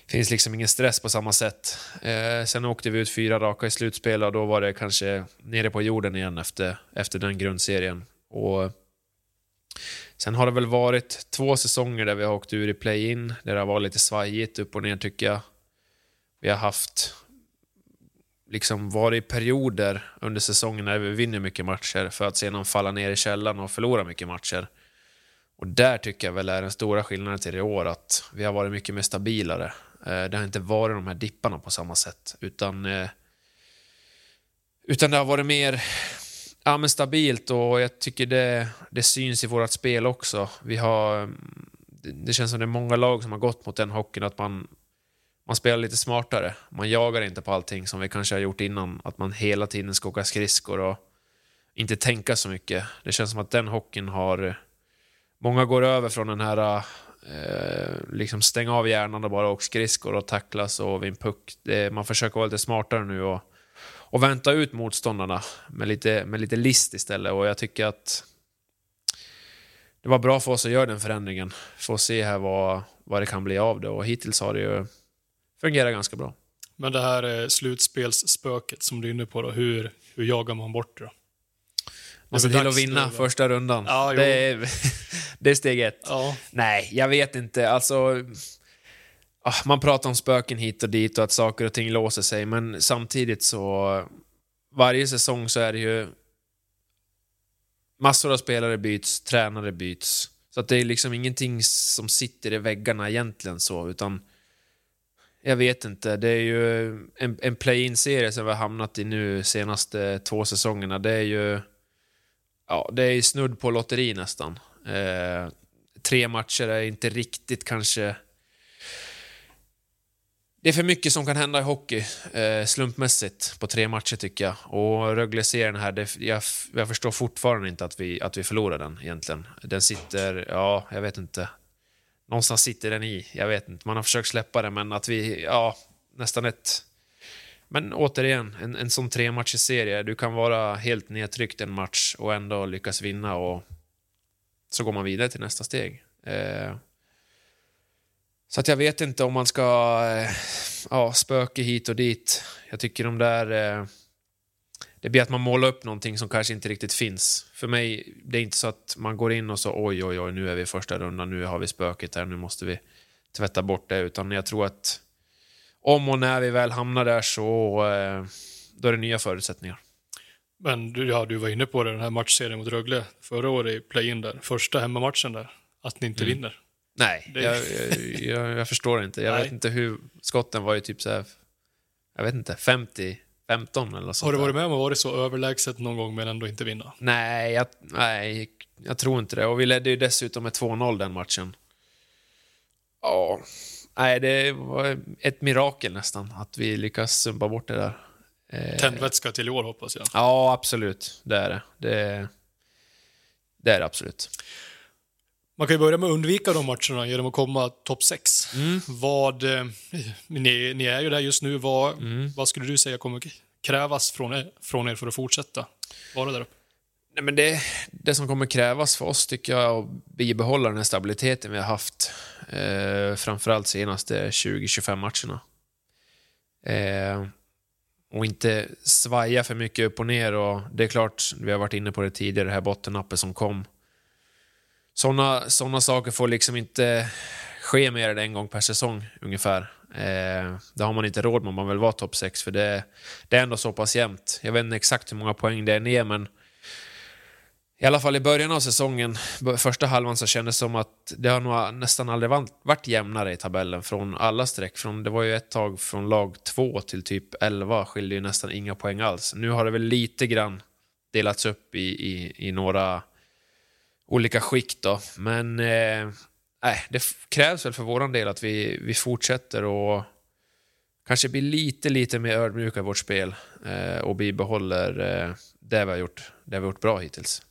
finns liksom ingen stress på samma sätt. Eh, sen åkte vi ut fyra raka i slutspel och då var det kanske nere på jorden igen efter, efter den grundserien. Och Sen har det väl varit två säsonger där vi har åkt ur i play-in, där det har varit lite svajigt upp och ner tycker jag. Vi har haft liksom varit i perioder under säsongen när vi vinner mycket matcher för att sedan falla ner i källan och förlora mycket matcher. Och där tycker jag väl är den stora skillnaden till i år, att vi har varit mycket mer stabilare. Eh, det har inte varit de här dipparna på samma sätt, utan, eh, utan det har varit mer ja, men stabilt och jag tycker det, det syns i vårt spel också. Vi har, mm, det, känns som det är många lag som har gått mot den hockeyn, att man, man spelar lite smartare. Man jagar inte på allting som vi kanske har gjort innan, att man hela tiden ska åka skridskor och inte tänka så mycket. Det känns som att den hockeyn har... Många går över från den här eh, liksom stänga av hjärnan och bara åka skridskor och tacklas och vid en puck. Det, man försöker vara lite smartare nu och, och vänta ut motståndarna med lite, med lite list istället. Och jag tycker att det var bra för oss att göra den förändringen. Få se här vad, vad det kan bli av det. Och hittills har det ju fungerat ganska bra. Men det här eh, slutspelsspöket som du är inne på, då, hur, hur jagar man bort det? då? Man ser är till att vinna va? första rundan. Ja, det, är, <laughs> det är steg ett. Ja, Nej, jag vet inte. Alltså, Ah, man pratar om spöken hit och dit och att saker och ting låser sig, men samtidigt så... Varje säsong så är det ju... Massor av spelare byts, tränare byts. Så att det är liksom ingenting som sitter i väggarna egentligen så, utan... Jag vet inte. Det är ju en, en play-in-serie som vi har hamnat i nu senaste två säsongerna. Det är ju... Ja, det är ju snudd på lotteri nästan. Eh, tre matcher är inte riktigt kanske... Det är för mycket som kan hända i hockey eh, slumpmässigt på tre matcher tycker jag. Och Rögle-serien här, det, jag, jag förstår fortfarande inte att vi, att vi förlorar den egentligen. Den sitter, ja, jag vet inte. Någonstans sitter den i, jag vet inte. Man har försökt släppa den, men att vi, ja, nästan ett... Men återigen, en, en sån tre serie, du kan vara helt nedtryckt en match och ändå lyckas vinna och så går man vidare till nästa steg. Eh, så att jag vet inte om man ska eh, ja, spöke hit och dit. Jag tycker de där... Eh, det blir att man målar upp någonting som kanske inte riktigt finns. För mig, det är inte så att man går in och så oj, oj, oj, nu är vi i första rundan, nu har vi spöket här, nu måste vi tvätta bort det, utan jag tror att om och när vi väl hamnar där så eh, då är det nya förutsättningar. Men du, ja, du var inne på det, den här matchserien mot Rögle förra året i play-in där. Första hemmamatchen där. Att ni inte Mm. vinner. Nej, Det- jag, jag, jag, förstår inte. Jag <laughs> Nej. vet inte hur... Skotten var ju typ så här, jag vet inte, 50, 15 eller något sånt Har du varit med om att varit så överlägset någon gång men ändå inte vinna? Nej jag, nej, jag tror inte det. Och vi ledde ju dessutom med 2-0 den matchen. Ja, nej, det var ett mirakel nästan att vi lyckas sumpa bort det där. Eh, Tändvätska till i år hoppas jag. Ja, absolut. Det är det. Det, det är det absolut. Man kan ju börja med att undvika de matcherna genom att komma topp 6. Mm. Vad, eh, ni, ni är ju där just nu. Vad, Mm. vad skulle du säga kommer krävas från er, från er för att fortsätta vara där uppe? Nej, men det, det som kommer krävas för oss tycker jag är att bibehålla den här stabiliteten vi har haft. Eh, framförallt senaste 20-25 matcherna. Eh, och inte svaja för mycket upp och ner. Och det är klart, vi har varit inne på det tidigare, det här bottennappet som kom. Sådana såna saker får liksom inte ske mer än en gång per säsong ungefär. Eh, det har man inte råd med om man vill vara topp 6 för det, det är ändå så pass jämnt. Jag vet inte exakt hur många poäng det är ner men i alla fall i början av säsongen, första halvan, så kändes det som att det har nog nästan aldrig varit, varit jämnare i tabellen från alla streck. Från, det var ju ett tag från lag 2 till typ 11 skilde ju nästan inga poäng alls. Nu har det väl lite grann delats upp i, i, i några olika skikt då. Men eh, nej, det krävs väl för våran del att vi, vi fortsätter och kanske blir lite, lite mer ödmjuka i vårt spel eh, och bibehåller eh, det vi har gjort, det vi har gjort bra hittills.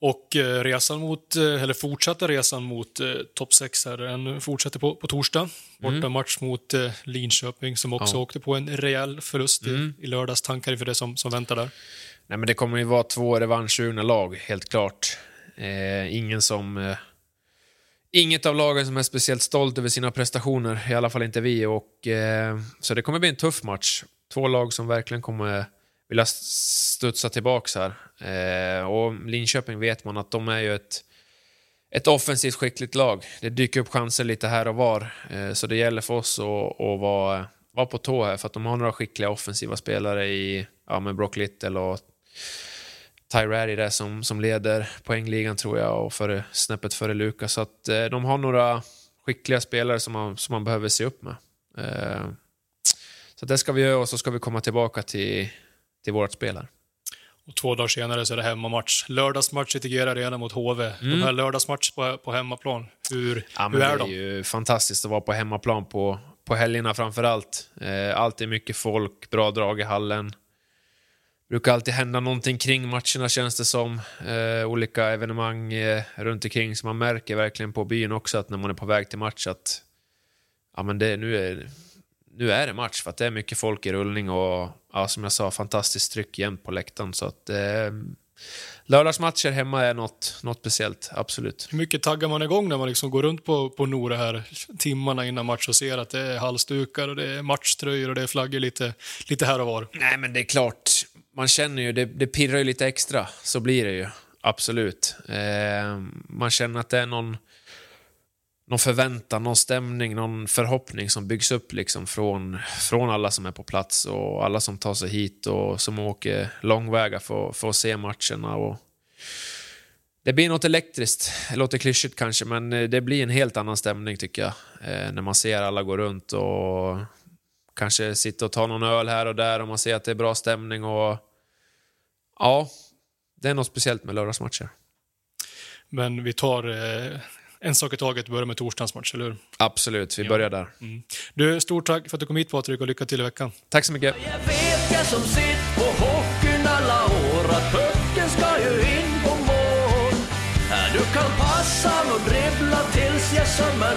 Och eh, resan mot, eh, eller fortsatta resan mot eh, topp 6 här, den fortsätter på, på torsdag. Borta match mot eh, Linköping som också Mm. Ja. åkte på en rejäl förlust i, Mm. i lördags. Tankar inför det som, som väntar där? Nej, men det kommer ju vara två revanschsugna lag, helt klart. Eh, ingen som... Eh, inget av lagen som är speciellt stolt över sina prestationer, i alla fall inte vi. Och, eh, så det kommer bli en tuff match. Två lag som verkligen kommer vilja studsa tillbaka här. Eh, och Linköping vet man att de är ju ett, ett offensivt skickligt lag. Det dyker upp chanser lite här och var, eh, så det gäller för oss att, att vara, vara på tå här, för att de har några skickliga offensiva spelare i ja, med Brock Little och Tyree där som, som leder poängligan tror jag och före, snäppet före Lukas. Så att eh, de har några skickliga spelare som man, som man behöver se upp med. Eh, så det ska vi göra och så ska vi komma tillbaka till, till vårt spel här. Och två dagar senare så är det hemmamatch. Lördagsmatch i Tegera Arena mot HV. De här lördagsmatcherna på, på hemmaplan, hur, Mm. Ja, hur är det är de? ju fantastiskt att vara på hemmaplan på, på helgerna framför allt. Eh, alltid mycket folk, bra drag i hallen. Brukar alltid hända någonting kring matcherna känns det som. Eh, olika evenemang eh, runt omkring så man märker verkligen på byn också att när man är på väg till match att ja, men det, nu, är, nu är det match för att det är mycket folk i rullning och ja, som jag sa, fantastiskt tryck jämt på läktaren. Så att, eh, lördagsmatcher hemma är något, något speciellt, absolut. Hur mycket taggar man igång när man liksom går runt på, på Nora här timmarna innan match och ser att det är halsdukar och det är matchtröjor och det är flaggor lite, lite här och var? Nej, men det är klart. Man känner ju, det, det pirrar ju lite extra. Så blir det ju. Absolut. Eh, man känner att det är någon, någon förväntan, någon stämning, någon förhoppning som byggs upp liksom från, från alla som är på plats och alla som tar sig hit och som åker långväga för, för att se matcherna. Och det blir något elektriskt. Det låter klyschigt kanske, men eh, det blir en helt annan stämning tycker jag. Eh, när man ser alla gå runt och kanske sitta och ta någon öl här och där och man ser att det är bra stämning och ja, det är något speciellt med lördagsmatcher. Men vi tar eh, en sak i taget, börjar med torsdagens match, eller hur? Absolut, vi Ja. börjar där. Du, stort tack för att du kom hit Patrik och lycka till i veckan. Tack så mycket. Jag vet jag som sitt på hockeyn alla år att pucken ska ju in på mål. Du kan passa och dribbla tills jag sömmer